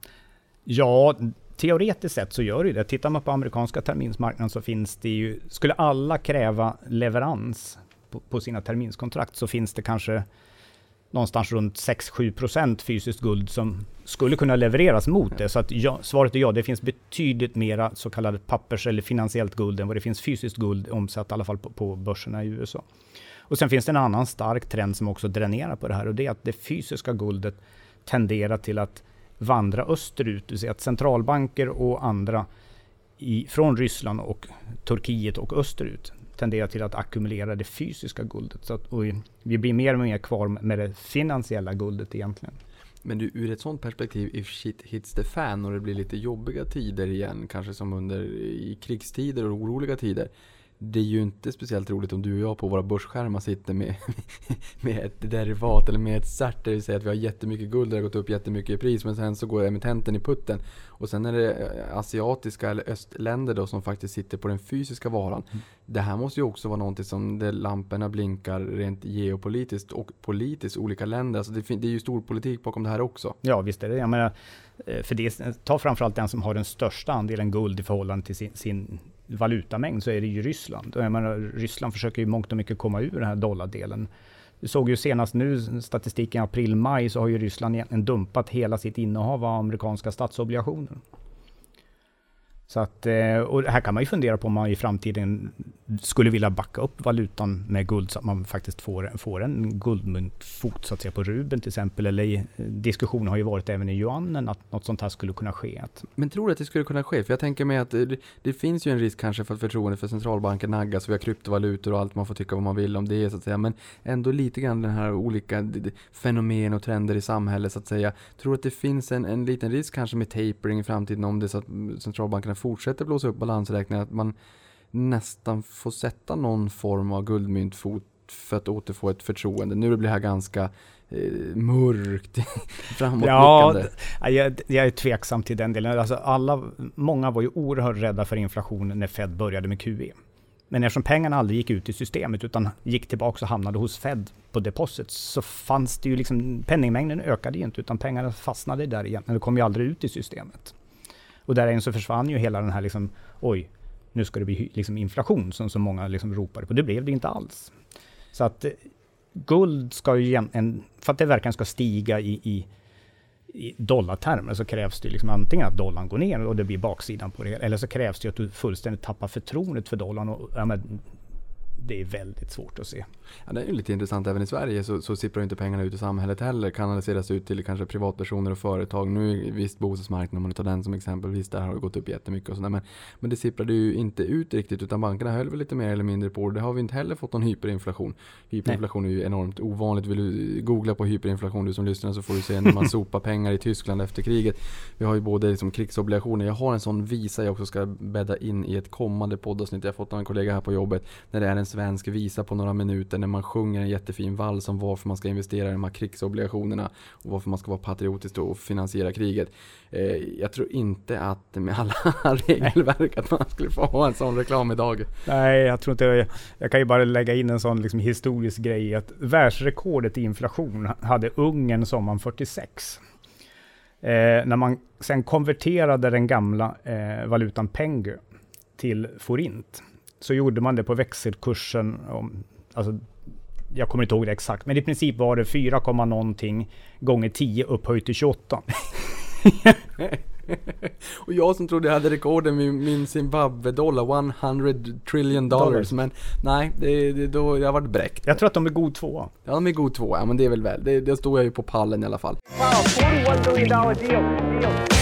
Ja, teoretiskt sett så gör det ju det. Tittar man på amerikanska terminsmarknaden så finns det ju, skulle alla kräva leverans på, på sina terminskontrakt så finns det kanske någonstans runt 6-7% fysiskt guld som skulle kunna levereras mot det. Så att ja, svaret är ja, det finns betydligt mera så kallat pappers eller finansiellt guld än vad det finns fysiskt guld omsatt i alla fall på, på börserna i USA. Och sen finns det en annan stark trend som också dränerar på det här och det är att det fysiska guldet tenderar till att vandra österut. Du ser att centralbanker och andra i, från Ryssland och Turkiet och österut tenderar till att ackumulera det fysiska guldet. Så att, vi blir mer och mer kvar med det finansiella guldet egentligen. Men du, ur ett sånt perspektiv, if shit hits the fan och det blir lite jobbiga tider igen, kanske som under i krigstider och oroliga tider det är ju inte speciellt roligt om du och jag på våra börsskärmar sitter med, med ett derivat eller med ett cert. Det vill säga att vi har jättemycket guld, det har gått upp jättemycket i pris. Men sen så går emittenten i putten. Och sen är det eh, asiatiska eller östländer då som faktiskt sitter på den fysiska varan. Mm. Det här måste ju också vara någonting som där lamporna blinkar rent geopolitiskt och politiskt olika länder. Alltså det, det är ju stor politik bakom det här också. Ja visst är det Jag menar, eh, för det, ta framförallt den som har den största andelen guld i förhållande till sin, sin valutamängd så är det ju Ryssland. Jag menar, Ryssland försöker ju mångt och mycket komma ur den här dollardelen. Vi såg ju senast nu statistiken april-maj så har ju Ryssland egentligen dumpat hela sitt innehav av amerikanska statsobligationer. Så att, eh, och här kan man ju fundera på om man i framtiden skulle vilja backa upp valutan med guld så att man faktiskt får, får en guldmyntfot så att säga på rubeln till exempel. Eller diskussionen har ju varit även i yuanen att något sånt här skulle kunna ske. Men tror du att det skulle kunna ske? För jag tänker mig att eh, det, det finns ju en risk kanske för att förtroendet för centralbanken naggas. Vi har kryptovalutor och allt, man får tycka vad man vill om det så att säga. Men ändå lite grann den här olika fenomen och trender i samhället så att säga. Tror du att det finns en, en liten risk kanske med tapering i framtiden om det är så att mm, centralbankerna fortsätter blåsa upp balansräkningen, att man nästan får sätta någon form av guldmyntfot för att återfå ett förtroende. Nu blir det här ganska eh, mörkt, framåtblickande. Ja, jag, jag är tveksam till den delen. Alltså alla, många var ju oerhört rädda för inflationen när Fed började med QE. Men eftersom pengarna aldrig gick ut i systemet utan gick tillbaka och hamnade hos Fed på deposit så fanns det ju liksom, penningmängden ökade ju inte utan pengarna fastnade där igen. Men det kom ju aldrig ut i systemet. Och därigenom så försvann ju hela den här liksom, oj, nu ska det bli liksom inflation som så många liksom ropade på. Det blev det inte alls. Så att eh, guld ska ju egentligen, för att det verkligen ska stiga i, i, i dollartermer så krävs det liksom antingen att dollarn går ner och det blir baksidan på det. Eller så krävs det att du fullständigt tappar förtroendet för dollarn. Och, ja, men, det är väldigt svårt att se. Ja, det är ju lite intressant. Även i Sverige så, så sipprar inte pengarna ut i samhället heller. Kanaliseras ut till kanske privatpersoner och företag. Nu visst bostadsmarknaden, om man tar den som exempel, visst där har det gått upp jättemycket och sådär. Men, men det sipprade ju inte ut riktigt utan bankerna höll väl lite mer eller mindre på det. Har vi inte heller fått någon hyperinflation. Hyperinflation Nej. är ju enormt ovanligt. Vill du googla på hyperinflation du som lyssnar så får du se när man sopar pengar i Tyskland efter kriget. Vi har ju både liksom krigsobligationer. Jag har en sån visa jag också ska bädda in i ett kommande poddavsnitt. Jag har fått av en kollega här på jobbet. När det är en svensk visa på några minuter när man sjunger en jättefin vals om varför man ska investera i de här krigsobligationerna och varför man ska vara patriotisk och finansiera kriget. Eh, jag tror inte att med alla regelverk att man skulle få ha en sån reklam idag. Nej, jag tror inte jag, jag kan ju bara lägga in en sån liksom historisk grej att världsrekordet i inflation hade Ungern sommaren 46. Eh, när man sen konverterade den gamla eh, valutan Pengu till forint så gjorde man det på växelkursen, om, alltså, jag kommer inte ihåg det exakt, men i princip var det 4, någonting gånger 10 upphöjt till 28. och jag som trodde jag hade rekorden med min Zimbabwe-dollar, 100 trillion dollars. dollars. Men nej, det, det, då, jag varit bräckt. Jag tror att de är god tvåa. Ja, de är god tvåa. Ja, men det är väl väl. Det, det stod jag ju på pallen i alla fall. Wow, $41 billion deal. deal.